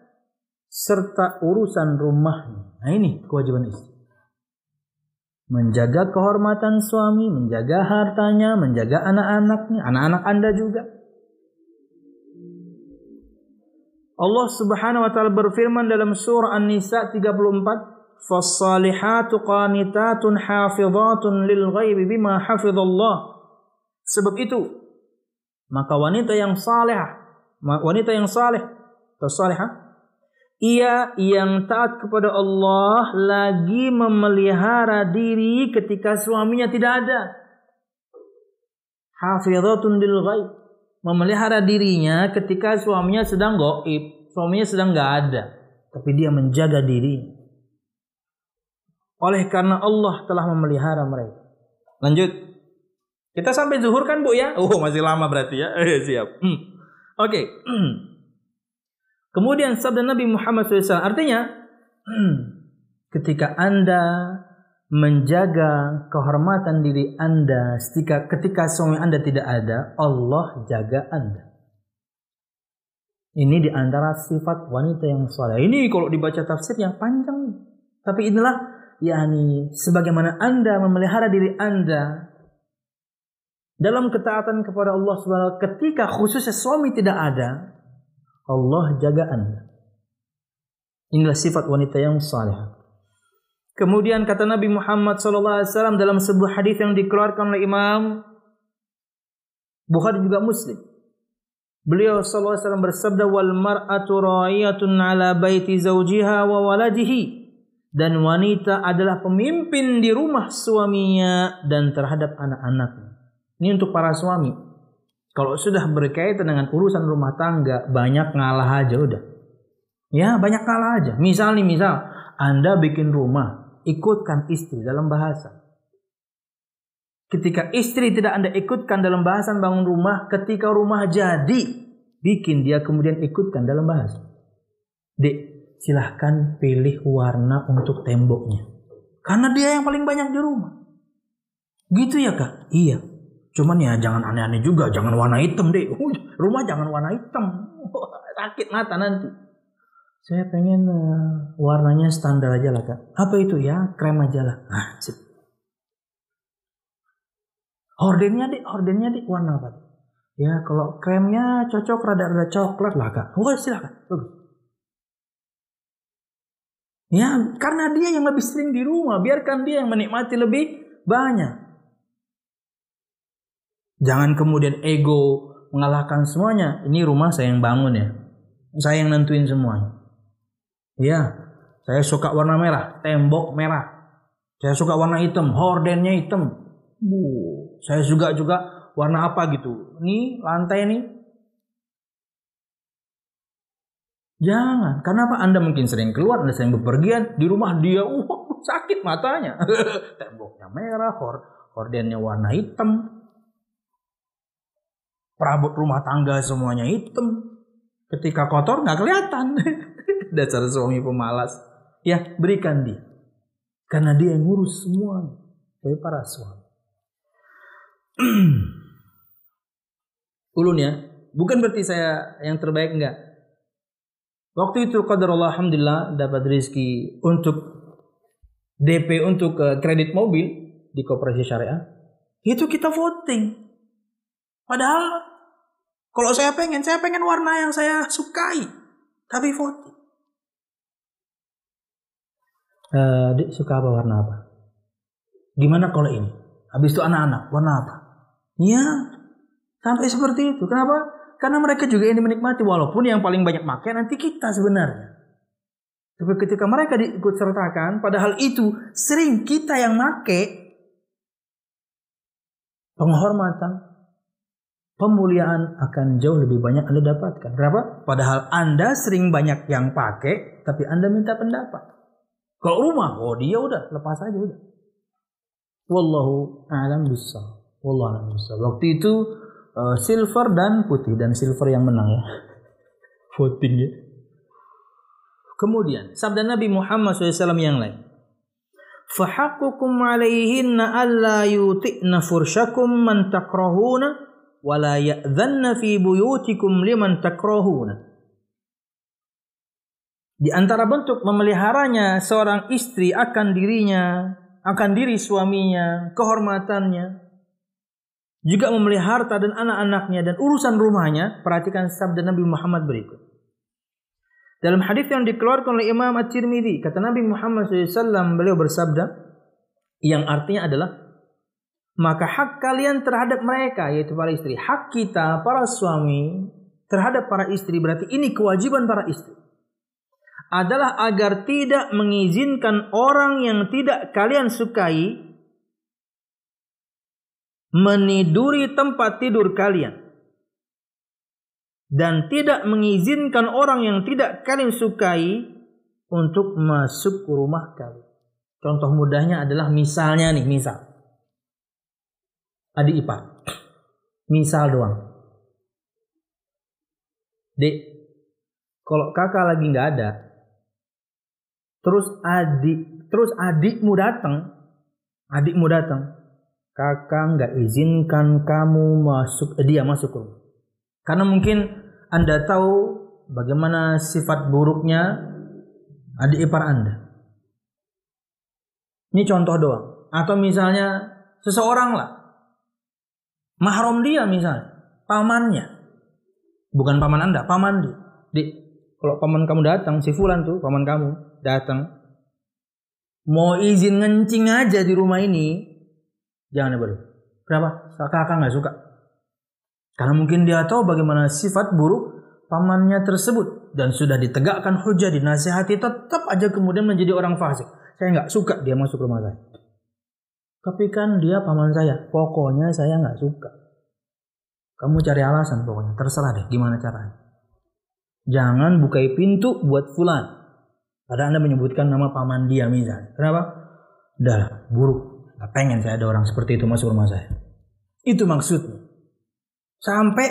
serta urusan rumahnya. Nah ini kewajiban istri. Menjaga kehormatan suami, menjaga hartanya, menjaga anak-anaknya, anak-anak Anda juga. Allah Subhanahu wa taala berfirman dalam surah An-Nisa 34, "Fas-salihatu qanitatun hafizatun lil ghaibi bima hafizallah." Sebab itu, maka wanita yang saleh, wanita yang saleh, atau salihah, ia yang taat kepada Allah lagi memelihara diri ketika suaminya tidak ada. Hafizatun lil ghaib memelihara dirinya ketika suaminya sedang goib, suaminya sedang nggak ada, tapi dia menjaga diri. Oleh karena Allah telah memelihara mereka. Lanjut. Kita sampai zuhur kan bu ya? Oh masih lama berarti ya. Eh, siap. Hmm. Oke. Okay. Kemudian sabda Nabi Muhammad SAW artinya ketika anda menjaga kehormatan diri anda. Ketika ketika suami anda tidak ada Allah jaga anda. Ini di antara sifat wanita yang soleh. Ini kalau dibaca tafsirnya panjang. Tapi inilah yakni sebagaimana anda memelihara diri anda dalam ketaatan kepada Allah Subhanahu ketika khususnya suami tidak ada Allah jaga anda. Inilah sifat wanita yang saleh Kemudian kata Nabi Muhammad SAW dalam sebuah hadis yang dikeluarkan oleh Imam Bukhari juga Muslim. Beliau SAW bersabda wal mar'atu ra'iyatun ala baiti zawjiha wa waladihi dan wanita adalah pemimpin di rumah suaminya dan terhadap anak-anaknya. Ini untuk para suami. Kalau sudah berkaitan dengan urusan rumah tangga, banyak ngalah aja udah. Ya, banyak ngalah aja. Misal nih, misal Anda bikin rumah, ikutkan istri dalam bahasa. Ketika istri tidak Anda ikutkan dalam bahasan bangun rumah, ketika rumah jadi, bikin dia kemudian ikutkan dalam bahasa. Dek, silahkan pilih warna untuk temboknya. Karena dia yang paling banyak di rumah. Gitu ya kak? Iya. Cuman ya jangan aneh-aneh juga, jangan warna hitam deh. Rumah jangan warna hitam. Sakit mata nanti. Saya pengen uh, warnanya standar aja lah kak. Apa itu ya? Krem aja lah. Nah, sip. Hordennya di, warna apa? Ya kalau kremnya cocok rada-rada coklat lah kak. Oh silakan. Bagus. Ya karena dia yang lebih sering di rumah, biarkan dia yang menikmati lebih banyak. Jangan kemudian ego mengalahkan semuanya. Ini rumah saya yang bangun ya. Saya yang nentuin semuanya. Iya, saya suka warna merah, tembok merah. Saya suka warna hitam, hordennya hitam. Bu, saya juga juga warna apa gitu. Ini lantai nih. Jangan. Kenapa Anda mungkin sering keluar, Anda sering bepergian di rumah dia, uh, sakit matanya. Temboknya merah, hor hordennya warna hitam. Perabot rumah tangga semuanya hitam. Ketika kotor nggak kelihatan. Dasar suami pemalas. Ya, berikan dia. Karena dia yang ngurus semua dari para suami. Ulun ya, bukan berarti saya yang terbaik enggak. Waktu itu qadar Allah alhamdulillah dapat rezeki untuk DP untuk uh, kredit mobil di koperasi syariah. Itu kita voting. Padahal kalau saya pengen, saya pengen warna yang saya sukai. Tapi voting. Uh, suka apa warna apa? Gimana kalau ini? Habis itu anak-anak warna apa? Ya, sampai seperti itu. Kenapa? Karena mereka juga ini menikmati walaupun yang paling banyak makan nanti kita sebenarnya. Tapi ketika mereka diikut sertakan, padahal itu sering kita yang make penghormatan, pemuliaan akan jauh lebih banyak Anda dapatkan. Kenapa? Padahal Anda sering banyak yang pakai, tapi Anda minta pendapat. Kalau rumah, oh dia udah lepas aja udah. Wallahu a'lam bisa. Wallahu a'lam bisa. Waktu itu uh, silver dan putih dan silver yang menang ya. Voting ya. Kemudian sabda Nabi Muhammad SAW yang lain. Fahakukum alaihinna alla yuti'na furshakum man takrahuna wa la ya'dhanna fi buyutikum liman takrahuna. Di antara bentuk memeliharanya seorang istri akan dirinya, akan diri suaminya, kehormatannya, juga memelihara harta dan anak-anaknya dan urusan rumahnya, perhatikan sabda Nabi Muhammad berikut. Dalam hadis yang dikeluarkan oleh Imam At-Tirmidzi, kata Nabi Muhammad SAW, beliau bersabda, yang artinya adalah, maka hak kalian terhadap mereka, yaitu para istri, hak kita, para suami, terhadap para istri, berarti ini kewajiban para istri adalah agar tidak mengizinkan orang yang tidak kalian sukai meniduri tempat tidur kalian. dan tidak mengizinkan orang yang tidak kalian sukai untuk masuk ke rumah kalian. Contoh mudahnya adalah misalnya nih, misal. Adik ipar. Misal doang. Dek, kalau kakak lagi nggak ada, terus adik, terus adikmu datang, adikmu datang, kakak nggak izinkan kamu masuk, eh, dia masuk ke rumah. Karena mungkin anda tahu bagaimana sifat buruknya adik ipar anda. Ini contoh doang. Atau misalnya seseorang lah, mahram dia misalnya, pamannya, bukan paman anda, paman dia. Di, kalau paman kamu datang, si Fulan tuh, paman kamu datang, mau izin ngencing aja di rumah ini, Jangan boleh. Kenapa? Kakak nggak suka. Karena mungkin dia tahu bagaimana sifat buruk pamannya tersebut dan sudah ditegakkan hujah dinasihati tetap aja kemudian menjadi orang fasik. Saya nggak suka dia masuk rumah saya. Tapi kan dia paman saya. Pokoknya saya nggak suka. Kamu cari alasan pokoknya. Terserah deh gimana caranya. Jangan bukai pintu buat fulan. Padahal Anda menyebutkan nama paman dia misalnya. Kenapa? Udah buruk. Gak pengen saya ada orang seperti itu masuk rumah saya. Itu maksudnya. Sampai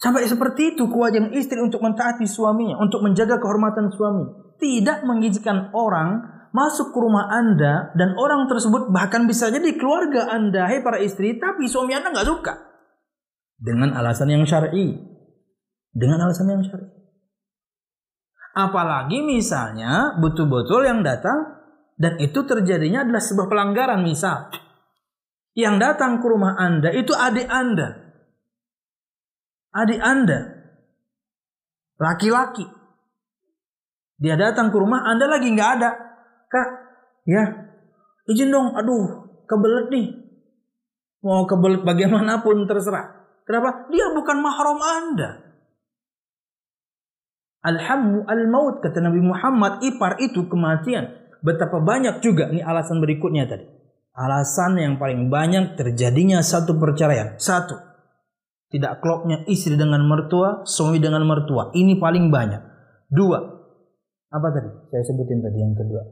sampai seperti itu kewajiban istri untuk mentaati suaminya, untuk menjaga kehormatan suami. Tidak mengizinkan orang masuk ke rumah Anda dan orang tersebut bahkan bisa jadi keluarga Anda, hai para istri, tapi suami Anda nggak suka. Dengan alasan yang syar'i. Dengan alasan yang syar'i. Apalagi misalnya betul-betul yang datang dan itu terjadinya adalah sebuah pelanggaran misal yang datang ke rumah Anda itu adik Anda. Adik Anda. Laki-laki. Dia datang ke rumah Anda lagi nggak ada. Kak, ya izin dong. Aduh, kebelet nih. Mau kebelet bagaimanapun terserah. Kenapa? Dia bukan mahram Anda. Alhamu al-maut kata Nabi Muhammad ipar itu kematian. Betapa banyak juga ini alasan berikutnya tadi. Alasan yang paling banyak terjadinya satu perceraian. Satu, tidak klopnya istri dengan mertua, suami dengan mertua. Ini paling banyak. Dua, apa tadi? Saya sebutin tadi yang kedua.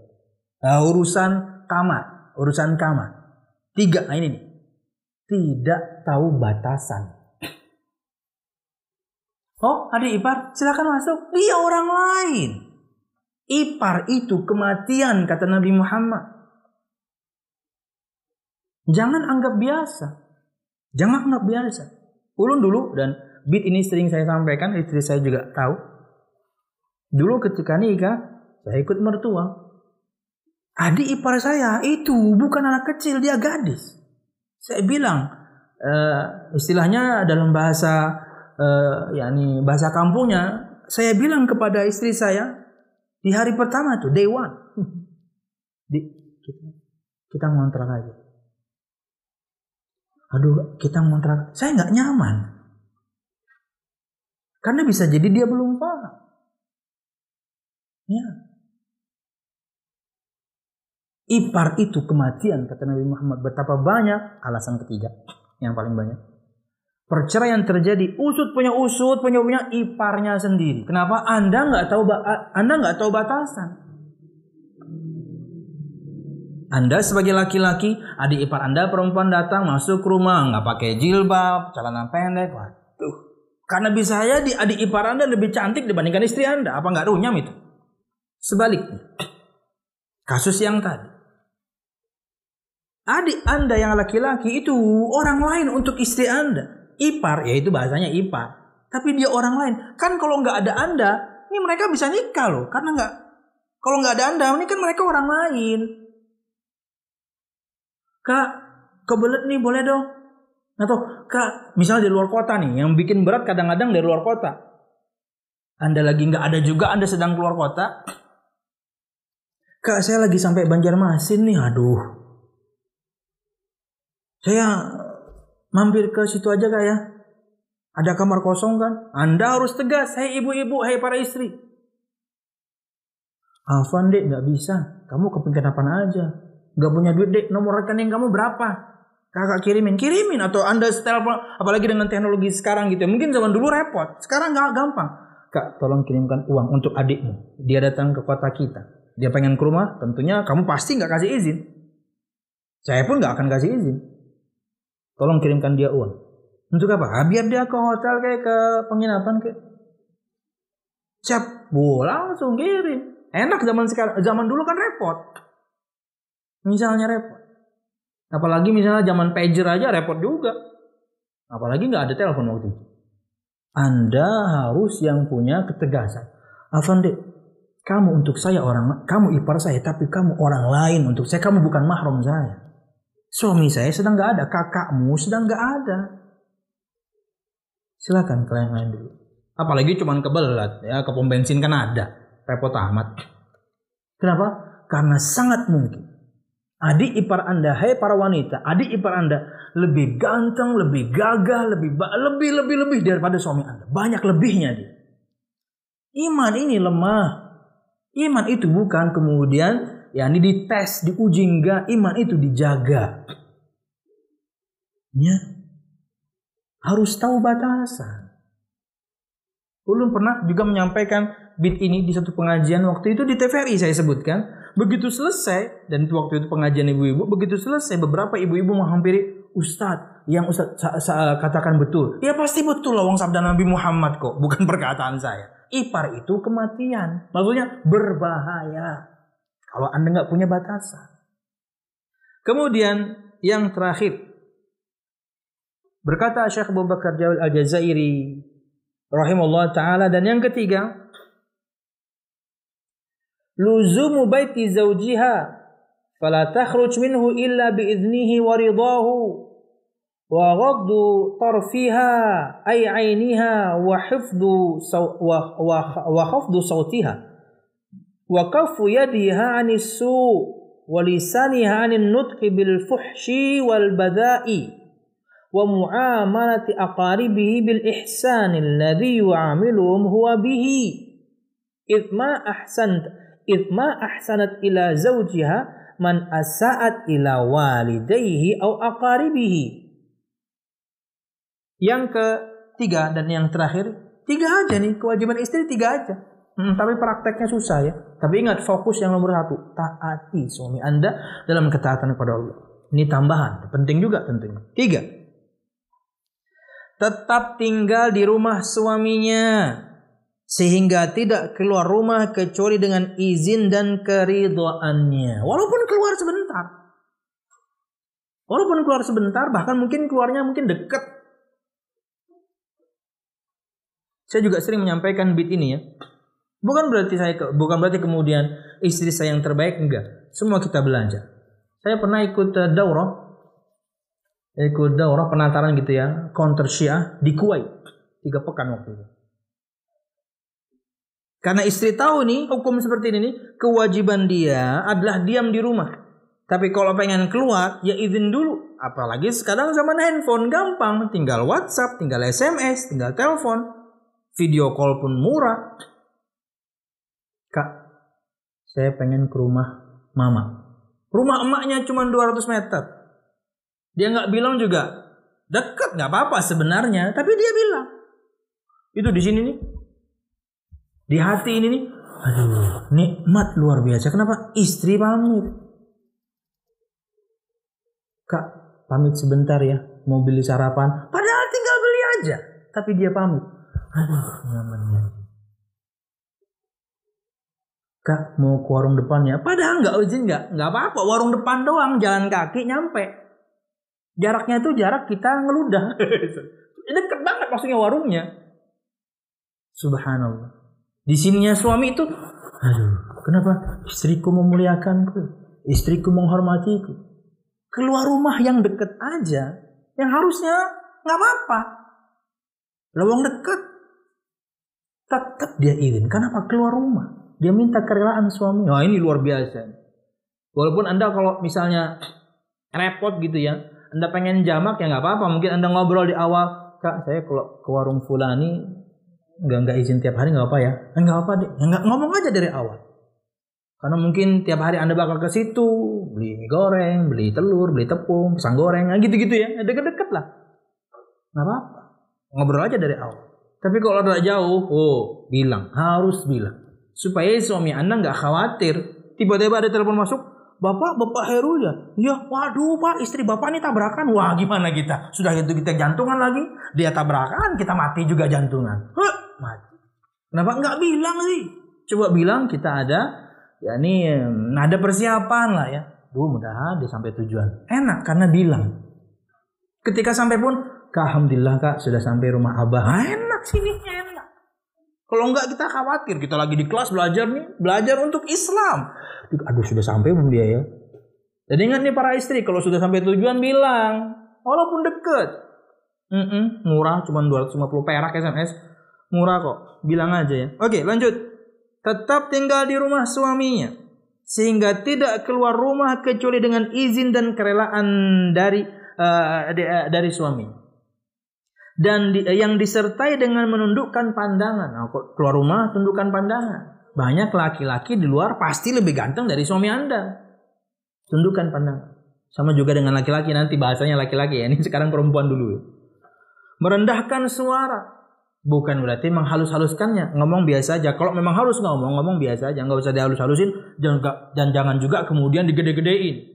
Uh, urusan kamar, urusan kamar. Tiga, nah ini nih. Tidak tahu batasan. Oh, adik ipar, silakan masuk. Dia orang lain. Ipar itu kematian kata Nabi Muhammad. Jangan anggap biasa. Jangan anggap biasa. Ulun dulu dan bit ini sering saya sampaikan, istri saya juga tahu. Dulu ketika nikah, saya ikut mertua. Adik ipar saya itu bukan anak kecil, dia gadis. Saya bilang, uh, istilahnya dalam bahasa uh, yakni bahasa kampungnya, saya bilang kepada istri saya, di hari pertama tuh, day one. Di, kita, kita ngontrak aja. Aduh, kita ngontrak. Saya nggak nyaman. Karena bisa jadi dia belum paham. Ya. Ipar itu kematian, kata Nabi Muhammad. Betapa banyak alasan ketiga yang paling banyak perceraian terjadi. Usut punya usut punya punya iparnya sendiri. Kenapa? Anda nggak tahu anda nggak tahu batasan. Anda sebagai laki-laki adik ipar anda perempuan datang masuk rumah nggak pakai jilbab celana pendek waduh. Karena bisa ya di adik ipar anda lebih cantik dibandingkan istri anda. Apa nggak runyam itu? Sebaliknya kasus yang tadi. Adik anda yang laki-laki itu orang lain untuk istri anda ipar, yaitu bahasanya ipar. Tapi dia orang lain. Kan kalau nggak ada anda, ini mereka bisa nikah loh. Karena nggak, kalau nggak ada anda, ini kan mereka orang lain. Kak, kebelet nih boleh dong. Atau kak, misalnya di luar kota nih, yang bikin berat kadang-kadang dari luar kota. Anda lagi nggak ada juga, Anda sedang keluar kota. Kak, saya lagi sampai Banjarmasin nih, aduh. Saya Mampir ke situ aja kak ya. Ada kamar kosong kan? Anda harus tegas. Hei ibu-ibu, hei para istri. Afan dek, gak bisa. Kamu kepingin apa aja. Gak punya duit dek, nomor rekening kamu berapa? Kakak kirimin, kirimin atau Anda telepon apalagi dengan teknologi sekarang gitu. ya. Mungkin zaman dulu repot, sekarang nggak gampang. Kak, tolong kirimkan uang untuk adikmu. Dia datang ke kota kita. Dia pengen ke rumah, tentunya kamu pasti nggak kasih izin. Saya pun nggak akan kasih izin. Tolong kirimkan dia uang. Untuk apa? Ah, biar dia ke hotel kayak ke penginapan kayak. Siap, bu langsung kirim. Enak zaman sekarang, zaman dulu kan repot. Misalnya repot. Apalagi misalnya zaman pager aja repot juga. Apalagi nggak ada telepon waktu itu. Anda harus yang punya ketegasan. Afande, kamu untuk saya orang, kamu ipar saya, tapi kamu orang lain untuk saya. Kamu bukan mahram saya. Suami saya sedang nggak ada, kakakmu sedang nggak ada. Silakan kalian lain dulu. Apalagi cuman kebelat ya, ke pom bensin kan ada. Repot amat. Kenapa? Karena sangat mungkin adik ipar Anda, hai para wanita, adik ipar Anda lebih ganteng, lebih gagah, lebih lebih lebih lebih daripada suami Anda. Banyak lebihnya dia. Iman ini lemah. Iman itu bukan kemudian ya ini dites, diuji enggak, iman itu dijaga. Ya. Harus tahu batasan. Ulun pernah juga menyampaikan bit ini di satu pengajian waktu itu di TVRI saya sebutkan Begitu selesai dan waktu itu pengajian ibu-ibu, begitu selesai beberapa ibu-ibu menghampiri Ustadz yang Ustadz katakan betul. Ya pasti betul loh sabda Nabi Muhammad kok, bukan perkataan saya. Ipar itu kematian, maksudnya berbahaya. Kalau Anda nggak punya batasan. Kemudian yang terakhir. Berkata Syekh Abu Bakar Jawil Al-Jazairi rahimahullah taala dan yang ketiga luzumu baiti zaujiha fala takhruj minhu illa bi idnihi wa ridahu wa ghaddu tarfiha ay ainiha wa wa, wa, khafdu wa kafu yadiha anis su wa lisaniha anin nutqi bil fuhshi wal badai wa muamalati aqaribihi bil ihsan alladhi yu'amiluhum huwa bihi. Id ma ahsant id ma ahsanat ila zawjiha man asa'at ila walidayhi aqaribihi. Yang ketiga dan yang terakhir tiga aja nih kewajiban istri tiga aja. Hmm, tapi prakteknya susah ya. Tapi ingat fokus yang nomor satu, taati suami anda dalam ketaatan kepada Allah. Ini tambahan, penting juga tentunya. Tiga, tetap tinggal di rumah suaminya sehingga tidak keluar rumah kecuali dengan izin dan keridhaannya walaupun keluar sebentar walaupun keluar sebentar bahkan mungkin keluarnya mungkin dekat saya juga sering menyampaikan bit ini ya bukan berarti saya bukan berarti kemudian istri saya yang terbaik enggak semua kita belajar saya pernah ikut uh, daurah ikut daurah penataran gitu ya counter syiah di Kuwait tiga pekan waktu itu karena istri tahu nih hukum seperti ini nih, kewajiban dia adalah diam di rumah. Tapi kalau pengen keluar, ya izin dulu. Apalagi sekarang zaman handphone gampang, tinggal WhatsApp, tinggal SMS, tinggal telepon. Video call pun murah. Saya pengen ke rumah mama. Rumah emaknya cuma 200 meter. Dia nggak bilang juga dekat nggak apa-apa sebenarnya, tapi dia bilang itu di sini nih di hati ini nih, aduh, nikmat luar biasa. Kenapa? Istri pamit. Kak, pamit sebentar ya, mau beli sarapan. Padahal tinggal beli aja, tapi dia pamit. Aduh, nyamannya. Kak, mau ke warung depannya. Padahal nggak izin nggak, nggak apa-apa. Warung depan doang, jalan kaki nyampe. Jaraknya itu jarak kita ngeludah. Deket banget maksudnya warungnya. Subhanallah. Di sininya suami itu, aduh, kenapa istriku memuliakanku, istriku menghormatiku. Keluar rumah yang deket aja, yang harusnya nggak apa-apa. Lawang deket, tetap dia izin. Kenapa keluar rumah? Dia minta kerelaan suami. Wah ini luar biasa. Walaupun anda kalau misalnya repot gitu ya, anda pengen jamak ya nggak apa-apa. Mungkin anda ngobrol di awal, kak saya kalau ke warung fulani nggak nggak izin tiap hari nggak apa ya nggak apa deh ya, nggak ngomong aja dari awal karena mungkin tiap hari anda bakal ke situ beli mie goreng, beli telur, beli tepung, pisang goreng, nah gitu-gitu ya, deket-deket lah. Nggak apa-apa. Ngobrol aja dari awal. Tapi kalau udah jauh, oh bilang, harus bilang. Supaya suami anda nggak khawatir. Tiba-tiba ada telepon masuk, Bapak, Bapak Herul ya? Ya, waduh Pak, istri Bapak ini tabrakan. Wah, gimana kita? Sudah gitu kita jantungan lagi. Dia tabrakan, kita mati juga jantungan. Huh, mati. Kenapa nggak bilang sih? Coba bilang kita ada ya ini ada persiapan lah ya. Duh mudahan dia sampai tujuan. Enak karena bilang. Ketika sampai pun, Alhamdulillah kak sudah sampai rumah abah. Ah, enak sini. Kalau enggak kita khawatir. Kita lagi di kelas belajar nih. Belajar untuk Islam. Aduh sudah sampai belum dia ya. Jadi ingat nih para istri. Kalau sudah sampai tujuan bilang. Walaupun deket. Mm -mm, murah cuma 250 perak SMS. Murah kok. Bilang aja ya. Oke lanjut tetap tinggal di rumah suaminya sehingga tidak keluar rumah kecuali dengan izin dan kerelaan dari uh, dari suami dan di, yang disertai dengan menundukkan pandangan. Nah, keluar rumah tundukkan pandangan? Banyak laki-laki di luar pasti lebih ganteng dari suami anda. Tundukkan pandangan. Sama juga dengan laki-laki nanti bahasanya laki-laki ya. Ini sekarang perempuan dulu ya. merendahkan suara. Bukan berarti menghalus-haluskannya, ngomong biasa aja. Kalau memang harus ngomong, ngomong biasa aja, nggak usah dihalus-halusin. Dan jangan juga kemudian digede-gedein.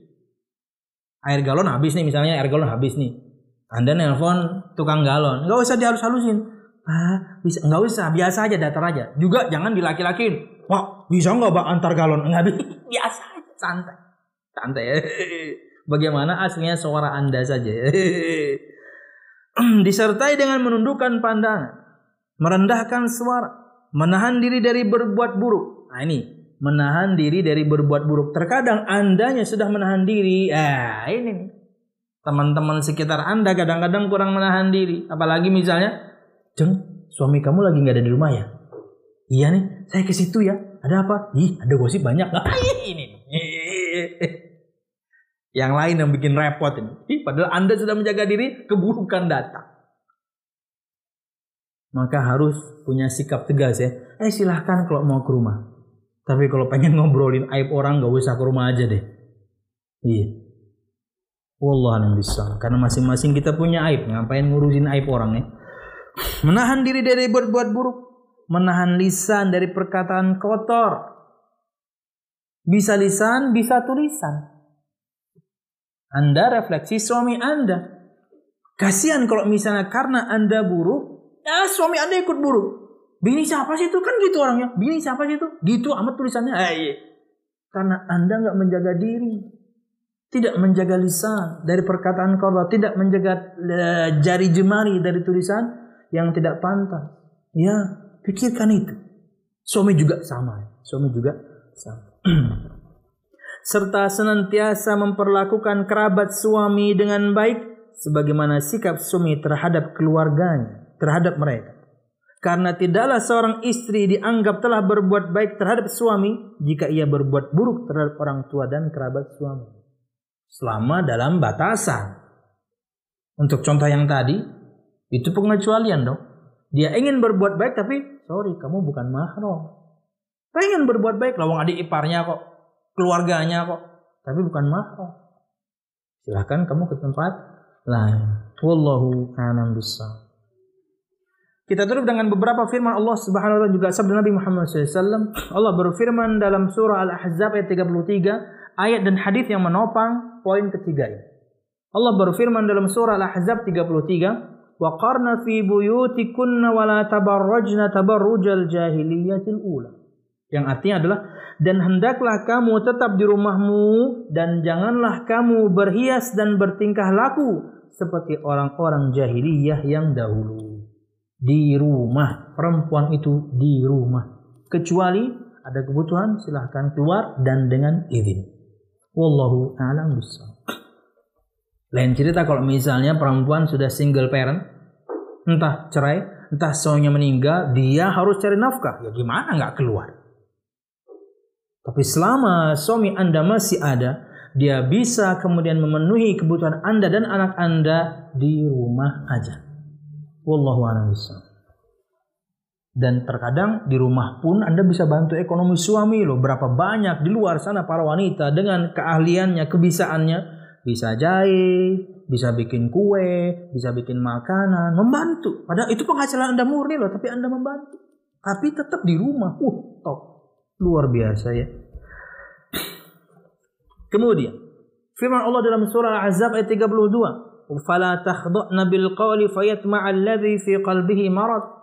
Air galon habis nih misalnya air galon habis nih. Anda nelpon tukang galon, nggak usah dihalus-halusin. Ah, bisa nggak usah, biasa aja datar aja. Juga jangan dilaki-lakin. Wah, bisa nggak bak antar galon? Nggak biasa aja, santai. Santai. Bagaimana aslinya suara Anda saja. Disertai dengan menundukkan pandangan merendahkan suara, menahan diri dari berbuat buruk. Nah ini, menahan diri dari berbuat buruk. Terkadang andanya sudah menahan diri. Ah, ini nih. Teman-teman sekitar anda kadang-kadang kurang menahan diri. Apalagi misalnya, Jeng, suami kamu lagi nggak ada di rumah ya? Iya nih, saya ke situ ya. Ada apa? Ih, ada gosip banyak. Ah, ini. Yang lain yang bikin repot ini. Ih, padahal anda sudah menjaga diri, keburukan datang maka harus punya sikap tegas ya. Eh silahkan kalau mau ke rumah. Tapi kalau pengen ngobrolin aib orang gak usah ke rumah aja deh. Iya. Wallah bisa. Karena masing-masing kita punya aib. Ngapain ngurusin aib orang ya. Menahan diri dari berbuat buruk. Menahan lisan dari perkataan kotor. Bisa lisan, bisa tulisan. Anda refleksi suami Anda. Kasihan kalau misalnya karena Anda buruk, Ya suami anda ikut buruk. Bini siapa sih itu? Kan gitu orangnya. Bini siapa sih itu? Gitu amat tulisannya. Eh, iya. Karena anda nggak menjaga diri. Tidak menjaga lisan dari perkataan korban. Tidak menjaga uh, jari jemari dari tulisan yang tidak pantas. Ya, pikirkan itu. Suami juga sama. Suami juga sama. serta senantiasa memperlakukan kerabat suami dengan baik sebagaimana sikap suami terhadap keluarganya terhadap mereka. Karena tidaklah seorang istri dianggap telah berbuat baik terhadap suami jika ia berbuat buruk terhadap orang tua dan kerabat suami. Selama dalam batasan. Untuk contoh yang tadi, itu pengecualian dong. Dia ingin berbuat baik tapi sorry kamu bukan mahram. Pengen berbuat baik lawang adik iparnya kok, keluarganya kok, tapi bukan mahram. Silahkan kamu ke tempat lain. Wallahu a'lam bishawab. Kita tutup dengan beberapa firman Allah Subhanahu wa taala juga sabda Nabi Muhammad SAW. Allah berfirman dalam surah Al-Ahzab ayat 33, ayat dan hadis yang menopang poin ketiga ini. Allah berfirman dalam surah Al-Ahzab 33, "Wa qarna fi buyutikunna wa la tabarrajna tabarrujal jahiliyatil ula." Yang artinya adalah dan hendaklah kamu tetap di rumahmu dan janganlah kamu berhias dan bertingkah laku seperti orang-orang jahiliyah yang dahulu di rumah perempuan itu di rumah kecuali ada kebutuhan silahkan keluar dan dengan izin wallahu a'lam bishawab lain cerita kalau misalnya perempuan sudah single parent entah cerai entah suaminya meninggal dia harus cari nafkah. Ya gimana nggak keluar? Tapi selama suami anda masih ada dia bisa kemudian memenuhi kebutuhan anda dan anak anda di rumah aja. Wallahu a'lam Dan terkadang di rumah pun Anda bisa bantu ekonomi suami loh. Berapa banyak di luar sana para wanita dengan keahliannya, kebisaannya. Bisa jahit, bisa bikin kue, bisa bikin makanan, membantu. Padahal itu penghasilan Anda murni loh, tapi Anda membantu. Tapi tetap di rumah. Uh, top. Luar biasa ya. Kemudian, firman Allah dalam surah Al-Ahzab ayat 32. "Fala takhdha'na bil qawli fayatma'a alladhi fi qalbihi marad."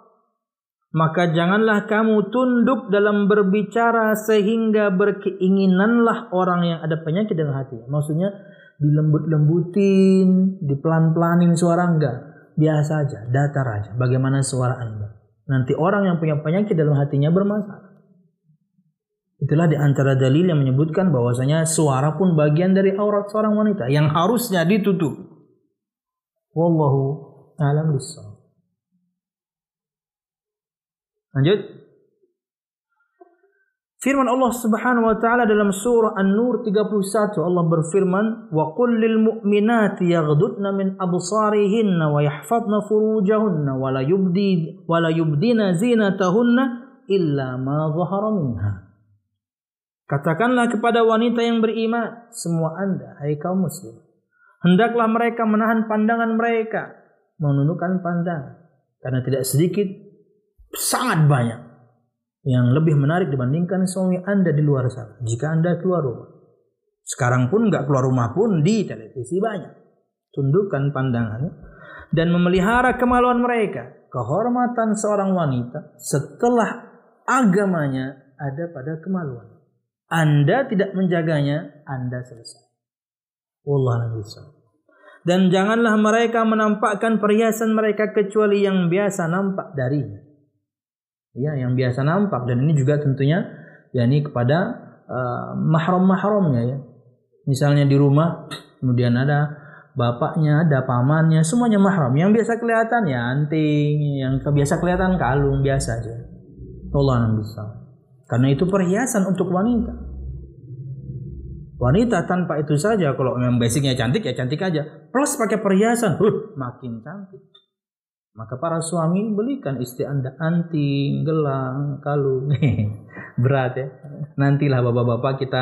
Maka janganlah kamu tunduk dalam berbicara sehingga berkeinginanlah orang yang ada penyakit dalam hati. Maksudnya dilembut-lembutin, dipelan-pelanin suara enggak. Biasa aja, datar aja. Bagaimana suara Anda. Nanti orang yang punya penyakit dalam hatinya bermasalah. Itulah di antara dalil yang menyebutkan bahwasanya suara pun bagian dari aurat seorang wanita yang harusnya ditutup. Wallahu a'lam bishawab. Lanjut. Firman Allah Subhanahu wa taala dalam surah An-Nur 31 Allah berfirman wa qul lil mu'minati yaghdudna min absarihinna wa yahfazna furujahunna wa la yubdi wa la yubdina zinatahunna illa ma dhahara minha Katakanlah kepada wanita yang beriman semua Anda hai kaum muslim hendaklah mereka menahan pandangan mereka menundukkan pandangan karena tidak sedikit sangat banyak yang lebih menarik dibandingkan suami Anda di luar sana. Jika Anda keluar rumah. Sekarang pun nggak keluar rumah pun di televisi banyak. Tundukkan pandangannya dan memelihara kemaluan mereka. Kehormatan seorang wanita setelah agamanya ada pada kemaluan. Anda tidak menjaganya, Anda selesai. Allah Dan janganlah mereka menampakkan perhiasan mereka kecuali yang biasa nampak darinya ya yang biasa nampak dan ini juga tentunya yakni kepada uh, mahram-mahramnya ya. Misalnya di rumah kemudian ada bapaknya, ada pamannya, semuanya mahram. Yang biasa kelihatan ya anting, yang biasa kelihatan kalung biasa aja. Allah bisa. Karena itu perhiasan untuk wanita. Wanita tanpa itu saja kalau memang basicnya cantik ya cantik aja. Plus pakai perhiasan, huh, makin cantik. Maka para suami belikan istri anda anting, gelang, kalung. Berat ya. Nantilah bapak-bapak kita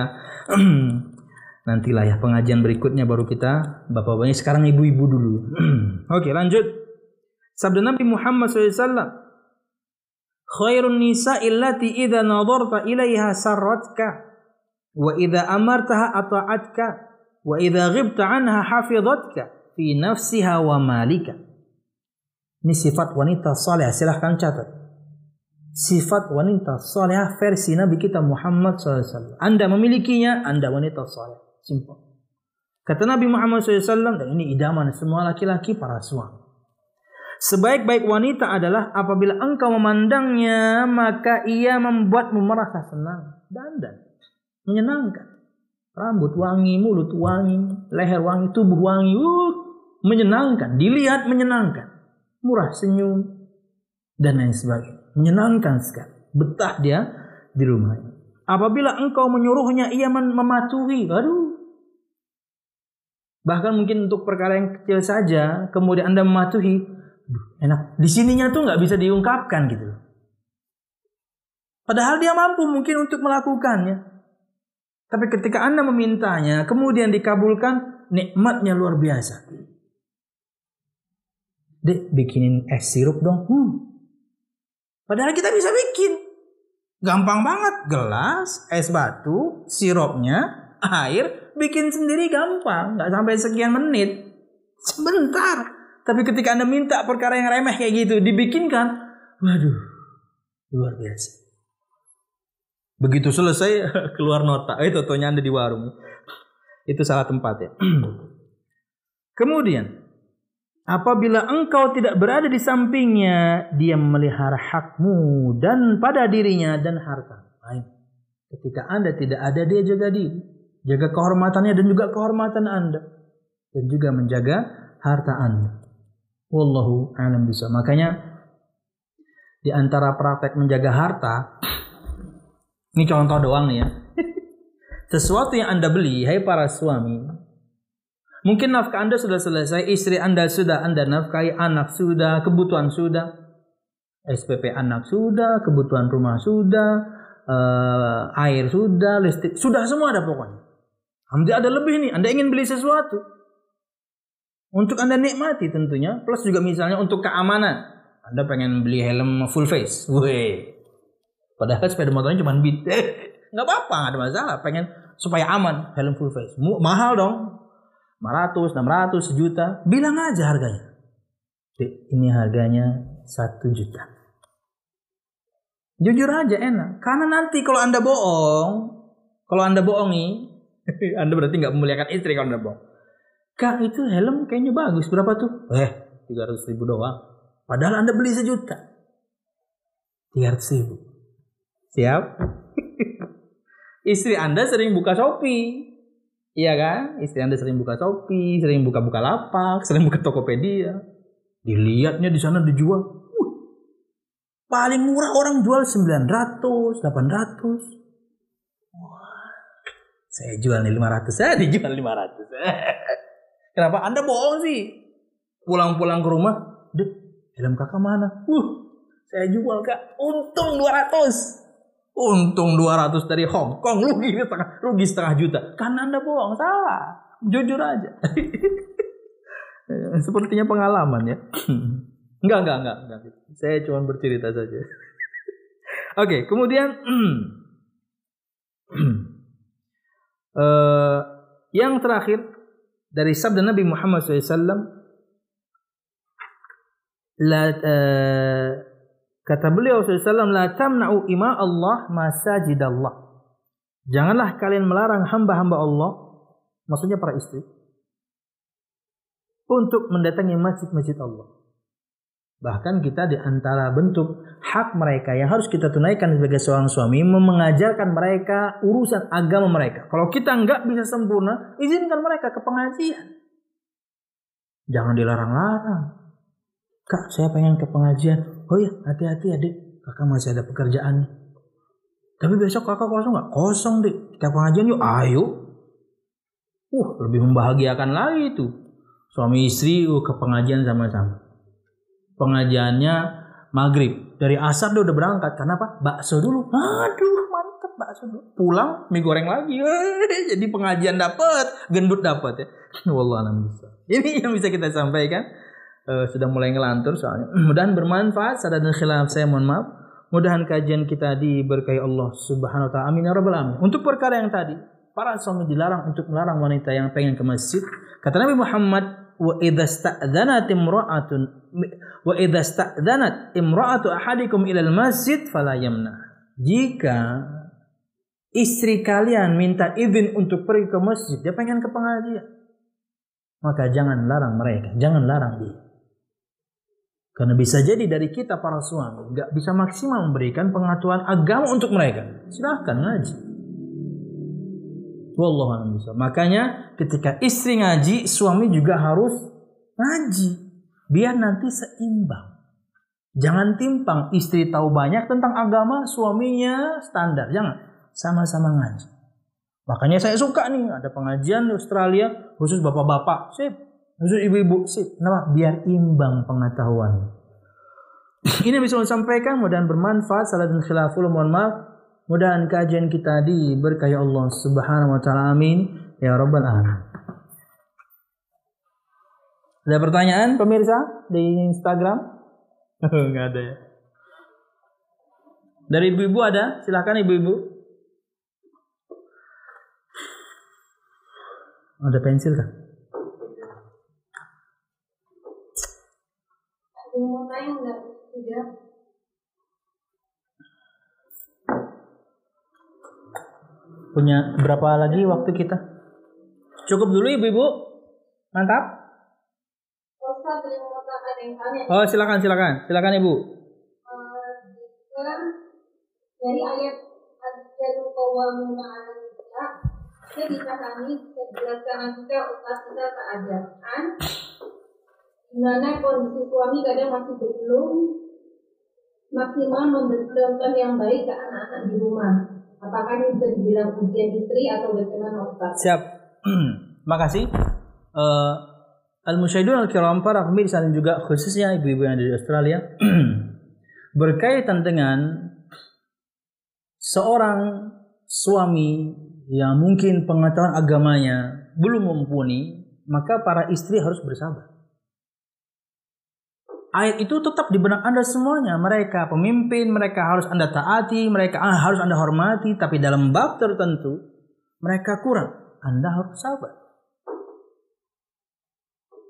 nantilah ya pengajian berikutnya baru kita bapak-bapaknya sekarang ibu-ibu dulu. Oke lanjut. Sabda Nabi Muhammad SAW. Khairun nisa illati idha nadarta ilaiha sarratka. Wa idha amartaha ata'atka. Wa idha ghibta anha hafidhatka. Fi nafsiha wa malika. Ini sifat wanita saleh. Silahkan catat. Sifat wanita saleh versi Nabi kita Muhammad SAW. Anda memilikinya, Anda wanita saleh. Simple. Kata Nabi Muhammad SAW, dan ini idaman semua laki-laki para suami. Sebaik-baik wanita adalah apabila engkau memandangnya, maka ia membuatmu merasa senang. dan Menyenangkan. Rambut wangi, mulut wangi, leher wangi, tubuh wangi. Uh, menyenangkan. Dilihat menyenangkan murah senyum, dan lain sebagainya. Menyenangkan sekali. Betah dia di rumahnya. Apabila engkau menyuruhnya, ia mematuhi. Aduh. Bahkan mungkin untuk perkara yang kecil saja, kemudian Anda mematuhi. Enak. Di sininya tuh nggak bisa diungkapkan gitu. Padahal dia mampu mungkin untuk melakukannya. Tapi ketika Anda memintanya, kemudian dikabulkan, nikmatnya luar biasa. Dek, bikinin es sirup dong. Hmm. Padahal kita bisa bikin. Gampang banget. Gelas, es batu, sirupnya, air, bikin sendiri gampang. Nggak sampai sekian menit. Sebentar. Tapi ketika Anda minta perkara yang remeh kayak gitu, dibikinkan. Waduh, luar biasa. Begitu selesai, keluar nota. Eh, totonya Anda di warung. Itu salah tempat ya. Kemudian, Apabila engkau tidak berada di sampingnya, dia memelihara hakmu dan pada dirinya dan harta. Baik. Ketika Anda tidak ada, dia jaga diri. Jaga kehormatannya dan juga kehormatan Anda. Dan juga menjaga harta Anda. Wallahu a'lam bisa. Makanya di antara praktek menjaga harta, ini contoh doang nih ya. Sesuatu yang Anda beli, hai para suami, Mungkin nafkah Anda sudah selesai, istri Anda sudah Anda nafkahi, anak sudah, kebutuhan sudah. SPP anak sudah, kebutuhan rumah sudah, uh, air sudah, listrik sudah semua ada pokoknya. Alhamdulillah ada lebih nih. Anda ingin beli sesuatu untuk Anda nikmati tentunya, plus juga misalnya untuk keamanan. Anda pengen beli helm full face, weh. Padahal sepeda motornya cuma beat, nggak apa-apa, nggak ada masalah. Pengen supaya aman helm full face, mahal dong. 500, 600, sejuta, bilang aja harganya. Ini harganya satu juta. Jujur aja enak. Karena nanti kalau Anda bohong, kalau Anda bohong nih, Anda berarti nggak memuliakan istri kalau Anda bohong. Kak itu helm kayaknya bagus. Berapa tuh? Eh, 300 ribu doang. Padahal Anda beli sejuta. 300 ribu. Siap? istri Anda sering buka Shopee. Iya kan? Istri Anda sering buka Shopee, sering buka-buka lapak, sering buka Tokopedia. Dilihatnya di sana dijual. Paling murah orang jual 900, 800. Wah, saya jual nih 500, saya dijual 500. Kenapa Anda bohong sih? Pulang-pulang ke rumah, dek, helm kakak mana? Uh, saya jual kak, untung 200. Untung 200 dari Hong Kong, rugi setengah, rugi setengah juta. Karena Anda bohong, salah. Jujur aja. Sepertinya pengalaman ya. Enggak, enggak, enggak, enggak. Saya cuma bercerita saja. Oke, okay, kemudian uh, yang terakhir dari sabda Nabi Muhammad SAW, la, uh, kata beliau SAW, la tamna'u ima Allah masajid Allah. Janganlah kalian melarang hamba-hamba Allah, maksudnya para istri, untuk mendatangi masjid-masjid Allah. Bahkan kita di antara bentuk hak mereka yang harus kita tunaikan sebagai seorang suami mengajarkan mereka urusan agama mereka. Kalau kita nggak bisa sempurna, izinkan mereka ke pengajian. Jangan dilarang-larang. Kak, saya pengen ke pengajian. Oh iya, hati-hati adik. Kakak masih ada pekerjaan. Tapi besok kakak kosong nggak? Kosong deh. Kita pengajian yuk. Ayo. Uh, lebih membahagiakan lagi itu. Suami istri uh, ke pengajian sama-sama pengajiannya maghrib dari asar dia udah berangkat karena apa bakso dulu aduh mantep bakso dulu pulang mie goreng lagi jadi pengajian dapat gendut dapat ya wallah bisa ini yang bisa kita sampaikan uh, sudah mulai ngelantur soalnya mudahan bermanfaat sadar dan khilaf saya mohon maaf mudahan kajian kita diberkahi Allah subhanahu wa ta'ala amin ya rabbal alamin untuk perkara yang tadi para suami dilarang untuk melarang wanita yang pengen ke masjid kata Nabi Muhammad wa idza sta'dhanat imra'atun wa idza sta'dhanat imra'atu ahadikum ila al-masjid fala yamna. Jika istri kalian minta izin untuk pergi ke masjid, dia pengen ke pengajian. Maka jangan larang mereka, jangan larang dia. Karena bisa jadi dari kita para suami nggak bisa maksimal memberikan pengetahuan agama untuk mereka. Silahkan ngaji. Wallahu bisa. Makanya ketika istri ngaji, suami juga harus ngaji. Biar nanti seimbang. Jangan timpang istri tahu banyak tentang agama, suaminya standar. Jangan. Sama-sama ngaji. Makanya saya suka nih ada pengajian di Australia khusus bapak-bapak. Sip. Khusus ibu-ibu. Sip. Kenapa? Biar imbang pengetahuan. Ini bisa saya sampaikan mudah bermanfaat. Salah dan khilaful mohon maaf. Mudahan kajian kita diberkahi Allah Subhanahu wa taala. Amin ya rabbal alamin. Ada pertanyaan pemirsa di Instagram? Enggak ada ya. Dari ibu-ibu ada? Silakan ibu-ibu. Ada pensil kan? Mau tanya Tidak. Punya berapa lagi waktu kita? Cukup dulu ibu-ibu. Mantap. Oh silakan silakan silakan ibu. dari ayat bisa kami jelaskan juga ustaz kita keadaan di mana kondisi suami kadang masih belum maksimal memberi contoh yang baik ke anak-anak di rumah Apakah ini bisa dibilang ujian istri atau bagaimana Ustaz? Siap. Makasih. Uh, Al-Musyahidun Al-Kiram para pemirsa dan juga khususnya ibu-ibu yang ada di Australia. berkaitan dengan seorang suami yang mungkin pengetahuan agamanya belum mumpuni, maka para istri harus bersabar. Ayat itu tetap di benak Anda semuanya. Mereka pemimpin, mereka harus Anda taati, mereka harus Anda hormati, tapi dalam bab tertentu mereka kurang. Anda harus sabar.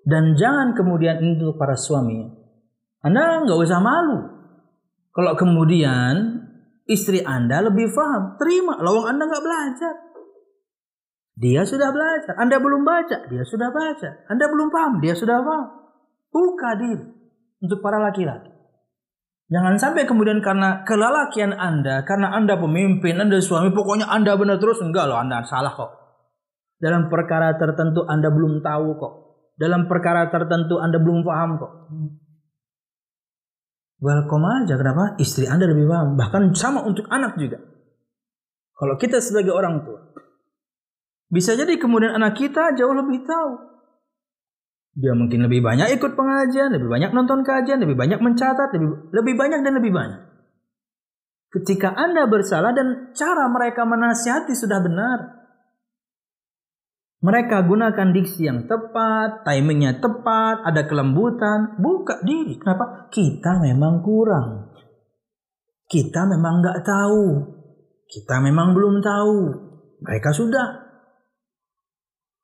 Dan jangan kemudian untuk para suami. Anda nggak usah malu. Kalau kemudian istri Anda lebih paham, terima. Lawang Anda nggak belajar. Dia sudah belajar. Anda belum baca, dia sudah baca. Anda belum paham, dia sudah paham. Buka diri untuk para laki-laki. Jangan sampai kemudian karena kelalakian Anda, karena Anda pemimpin, Anda suami, pokoknya Anda benar terus. Enggak loh, Anda salah kok. Dalam perkara tertentu Anda belum tahu kok. Dalam perkara tertentu Anda belum paham kok. Welcome aja, kenapa? Istri Anda lebih paham. Bahkan sama untuk anak juga. Kalau kita sebagai orang tua, bisa jadi kemudian anak kita jauh lebih tahu. Dia mungkin lebih banyak ikut pengajian, lebih banyak nonton kajian, lebih banyak mencatat, lebih, lebih banyak dan lebih banyak. Ketika Anda bersalah dan cara mereka menasihati sudah benar. Mereka gunakan diksi yang tepat, timingnya tepat, ada kelembutan. Buka diri. Kenapa? Kita memang kurang. Kita memang nggak tahu. Kita memang belum tahu. Mereka sudah.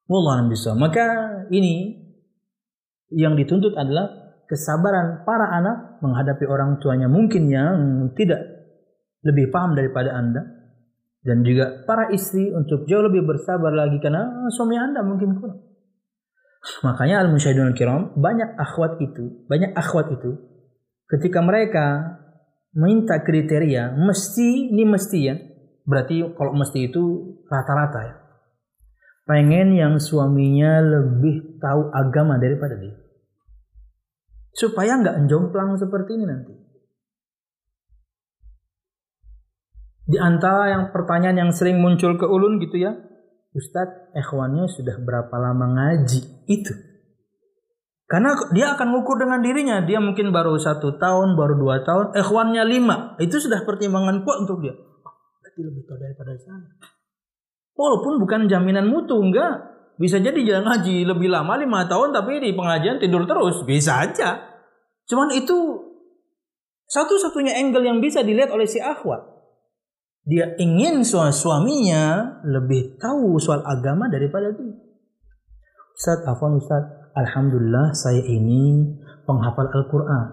Wallah bisa. Maka ini yang dituntut adalah kesabaran para anak menghadapi orang tuanya mungkin yang tidak lebih paham daripada Anda dan juga para istri untuk jauh lebih bersabar lagi karena suami anda mungkin kurang. Makanya al musyahidun kiram banyak akhwat itu, banyak akhwat itu ketika mereka minta kriteria mesti ini mesti ya. Berarti kalau mesti itu rata-rata ya. Pengen yang suaminya lebih tahu agama daripada dia. Supaya nggak jomplang seperti ini nanti. Di antara yang pertanyaan yang sering muncul ke ulun gitu ya, Ustadz, ikhwannya sudah berapa lama ngaji? Itu. Karena dia akan ngukur dengan dirinya. Dia mungkin baru satu tahun, baru dua tahun. Ikhwannya lima. Itu sudah pertimbangan kuat untuk dia. Oh, berarti lebih tahu daripada saya. Walaupun bukan jaminan mutu, enggak. Bisa jadi jangan ngaji lebih lama lima tahun tapi di pengajian tidur terus. Bisa aja. Cuman itu satu-satunya angle yang bisa dilihat oleh si akhwat dia ingin suaminya lebih tahu soal agama daripada dia. Ustaz, afwan Ustaz, Alhamdulillah saya ini penghafal Al-Quran.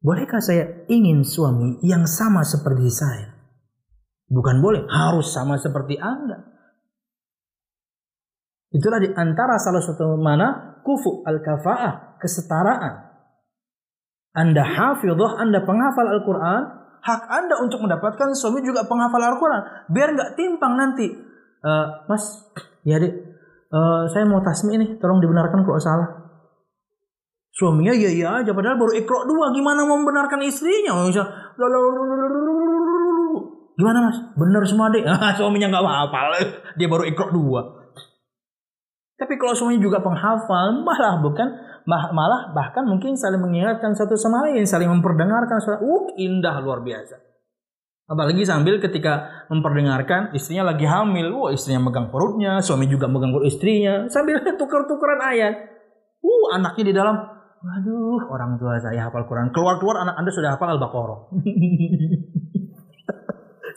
Bolehkah saya ingin suami yang sama seperti saya? Bukan boleh, harus sama seperti Anda. Itulah di antara salah satu mana kufu al-kafa'ah, kesetaraan. Anda hafidhah, Anda penghafal Al-Quran, hak Anda untuk mendapatkan suami juga penghafal Al-Quran. Biar nggak timpang nanti. Uh, mas, ya dek, uh, saya mau tasmi ini, tolong dibenarkan kalau salah. Suaminya iya iya aja, padahal baru ikro dua. Gimana mau membenarkan istrinya? Gimana mas? Benar semua dek. Suaminya nggak hafal, dia baru ikro dua. Tapi kalau suaminya juga penghafal, malah bukan malah bahkan mungkin saling mengingatkan satu sama lain, saling memperdengarkan suara, uh indah luar biasa. Apalagi sambil ketika memperdengarkan istrinya lagi hamil, wah istrinya megang perutnya, suami juga megang perut istrinya, sambil tukar-tukaran ayat. Uh anaknya di dalam, waduh orang tua saya hafal Quran, keluar-keluar anak anda sudah hafal Al-Baqarah.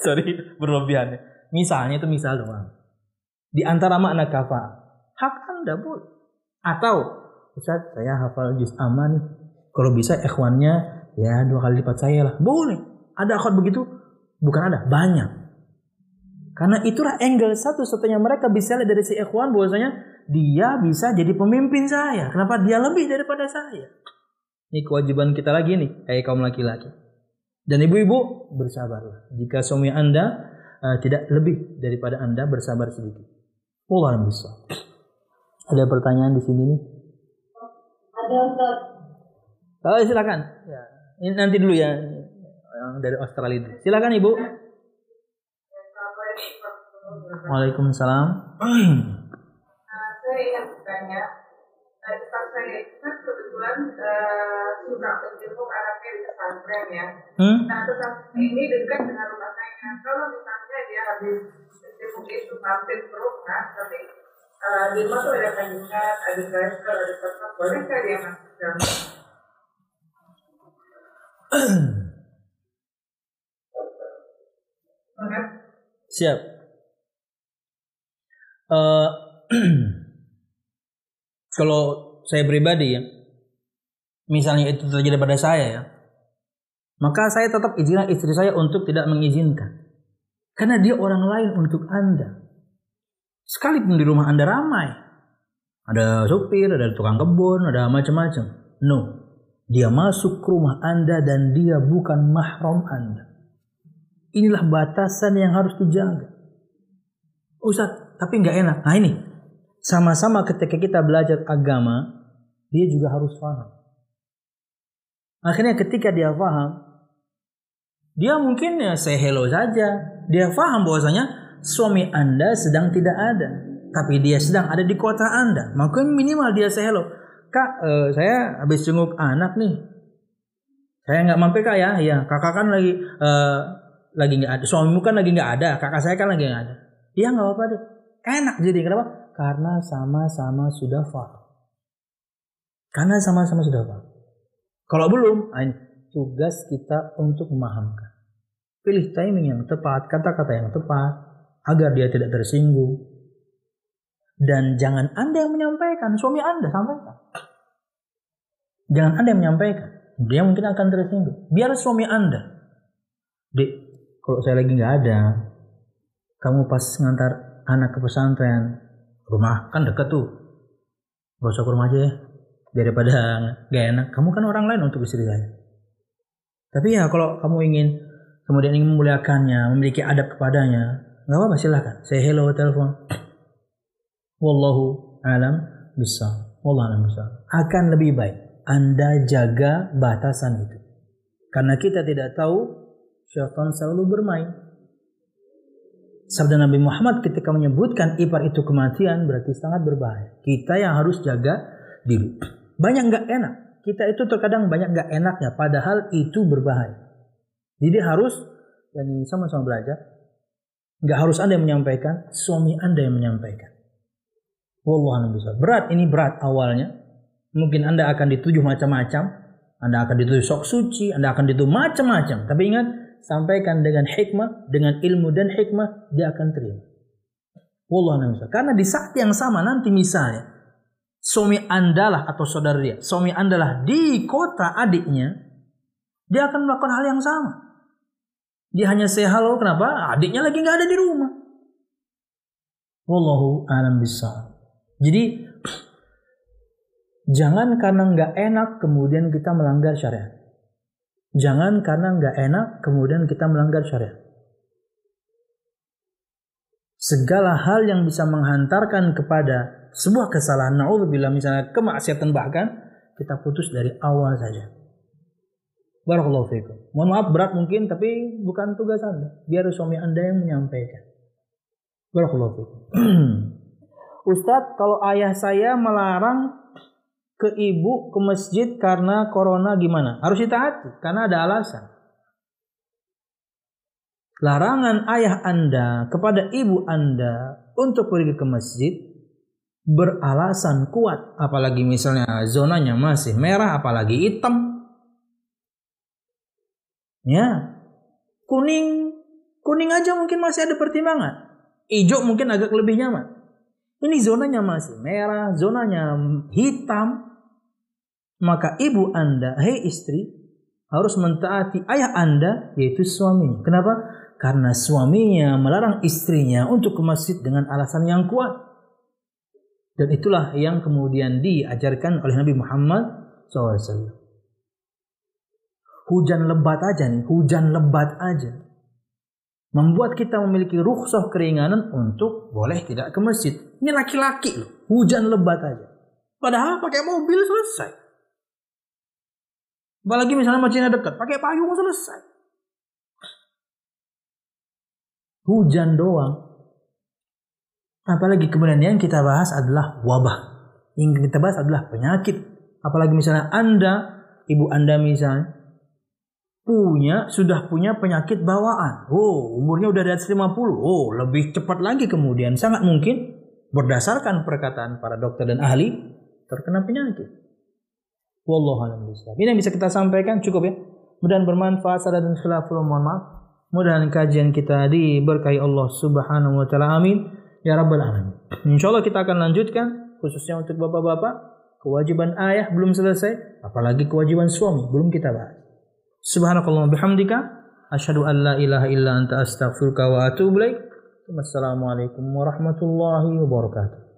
Sorry berlebihan. Misalnya itu misal doang. Di antara makna kafa, anda boleh. Atau Ustaz saya hafal juz amma nih. Kalau bisa ikhwannya ya dua kali lipat saya lah. Boleh. Ada akhwat begitu? Bukan ada, banyak. Karena itulah angle satu-satunya mereka bisa lihat dari si ikhwan bahwasanya dia bisa jadi pemimpin saya. Kenapa dia lebih daripada saya? Ini kewajiban kita lagi nih, kayak kaum laki-laki. Dan ibu-ibu bersabarlah. Jika suami anda uh, tidak lebih daripada anda bersabar sedikit. Allah bisa. Ada pertanyaan di sini nih. Ada Ustaz. Oh, silakan. Ya. Ini nanti dulu ya yang dari Australia itu. Silakan Ibu. Waalaikumsalam. saya ingin bertanya, pas saya kan kebetulan kebetulan uh, suka menjenguk anaknya di pesantren ya. Hmm? Nah pesantren ini dekat dengan rumah saya. Kalau misalnya dia habis menjenguk itu mampir ke rumah, tapi uh, di rumah tuh ada kandungan, ada driver, ada tempat, bolehkah dia masuk dalam? Siap. Eh, kalau saya pribadi ya, misalnya itu terjadi pada saya ya, maka saya tetap izinkan istri saya untuk tidak mengizinkan. Karena dia orang lain untuk Anda. Sekalipun di rumah Anda ramai. Ada supir, ada tukang kebun, ada macam-macam. No. Dia masuk ke rumah Anda dan dia bukan mahram Anda. Inilah batasan yang harus dijaga. Ustaz, tapi nggak enak. Nah ini, sama-sama ketika kita belajar agama, dia juga harus paham. Akhirnya ketika dia paham, dia mungkin ya say hello saja. Dia paham bahwasanya suami Anda sedang tidak ada. Tapi dia sedang ada di kota Anda. Maka minimal dia say hello. Kak, eh, saya habis jenguk anak nih. Saya nggak mampir kak ya. Ya, kakak kan lagi eh, lagi nggak ada. Suamimu kan lagi nggak ada. Kakak saya kan lagi nggak ada. Iya nggak apa-apa deh. Enak jadi kenapa? Karena sama-sama sudah paham. Karena sama-sama sudah paham. Kalau belum, tugas kita untuk memahamkan. Pilih timing yang tepat, kata-kata yang tepat, agar dia tidak tersinggung. Dan jangan Anda yang menyampaikan, suami Anda sampaikan. Jangan Anda yang menyampaikan. Dia mungkin akan tersinggung. Biar suami Anda. Dek, kalau saya lagi nggak ada, kamu pas ngantar anak ke pesantren, rumah kan deket tuh. Gak usah ke rumah aja ya. Daripada gak enak. Kamu kan orang lain untuk istri saya. Tapi ya kalau kamu ingin kemudian ingin memuliakannya, memiliki adab kepadanya, nggak apa-apa silahkan. Saya hello telepon. Wallahu alam bisa. Wallahu alam bisa. Akan lebih baik Anda jaga batasan itu. Karena kita tidak tahu syaitan selalu bermain. Sabda Nabi Muhammad ketika menyebutkan ipar itu kematian berarti sangat berbahaya. Kita yang harus jaga diri. Banyak nggak enak. Kita itu terkadang banyak nggak enaknya, padahal itu berbahaya. Jadi harus dan sama-sama belajar. Nggak harus anda yang menyampaikan, suami anda yang menyampaikan. Wallah bisa. Berat ini berat awalnya. Mungkin anda akan ditujuh macam-macam. Anda akan ditujuh sok suci, anda akan ditujuh macam-macam. Tapi ingat, sampaikan dengan hikmah, dengan ilmu dan hikmah, dia akan terima. Wallah bisa. Karena di saat yang sama nanti misalnya, suami anda lah atau saudara dia, suami anda lah di kota adiknya, dia akan melakukan hal yang sama. Dia hanya say halo, kenapa? Adiknya lagi nggak ada di rumah. Wallahu alam bisa. Jadi jangan karena nggak enak kemudian kita melanggar syariat. Jangan karena nggak enak kemudian kita melanggar syariat. Segala hal yang bisa menghantarkan kepada sebuah kesalahan, naudzubillah misalnya kemaksiatan bahkan kita putus dari awal saja. Barakallahu fiikum. Mohon maaf berat mungkin tapi bukan tugas Anda. Biar suami Anda yang menyampaikan. Barakallahu fiikum. Ustadz, kalau ayah saya melarang ke ibu ke masjid karena corona gimana? Harus ditaati karena ada alasan. Larangan ayah Anda kepada ibu Anda untuk pergi ke masjid beralasan kuat, apalagi misalnya zonanya masih merah, apalagi hitam. Ya, kuning, kuning aja mungkin masih ada pertimbangan. Hijau mungkin agak lebih nyaman. Ini zonanya masih merah, zonanya hitam. Maka ibu Anda, hei istri, harus mentaati ayah Anda, yaitu suaminya. Kenapa? Karena suaminya melarang istrinya untuk ke masjid dengan alasan yang kuat. Dan itulah yang kemudian diajarkan oleh Nabi Muhammad SAW. Hujan lebat aja nih, hujan lebat aja. Membuat kita memiliki rukhsah keringanan untuk boleh tidak ke masjid. Ini laki-laki loh, hujan lebat aja. Padahal pakai mobil selesai. Apalagi misalnya masjidnya dekat, pakai payung selesai. Hujan doang. Apalagi kemudian yang kita bahas adalah wabah. Yang kita bahas adalah penyakit. Apalagi misalnya Anda, ibu Anda misalnya, punya sudah punya penyakit bawaan. Oh, umurnya udah di atas 50. Oh, lebih cepat lagi kemudian sangat mungkin berdasarkan perkataan para dokter dan ahli terkena penyakit. Wallahu a'lam Ini yang bisa kita sampaikan cukup ya. Mudah bermanfaat saran dan khilaful mohon maaf. Mudah kajian kita diberkahi Allah Subhanahu wa taala. Amin. Ya rabbal alamin. Insyaallah kita akan lanjutkan khususnya untuk bapak-bapak kewajiban ayah belum selesai, apalagi kewajiban suami belum kita bahas. Subhanakallah bihamdika asyhadu an la ilaha illa anta astaghfiruka wa atubu. Wassalamualaikum warahmatullahi wabarakatuh.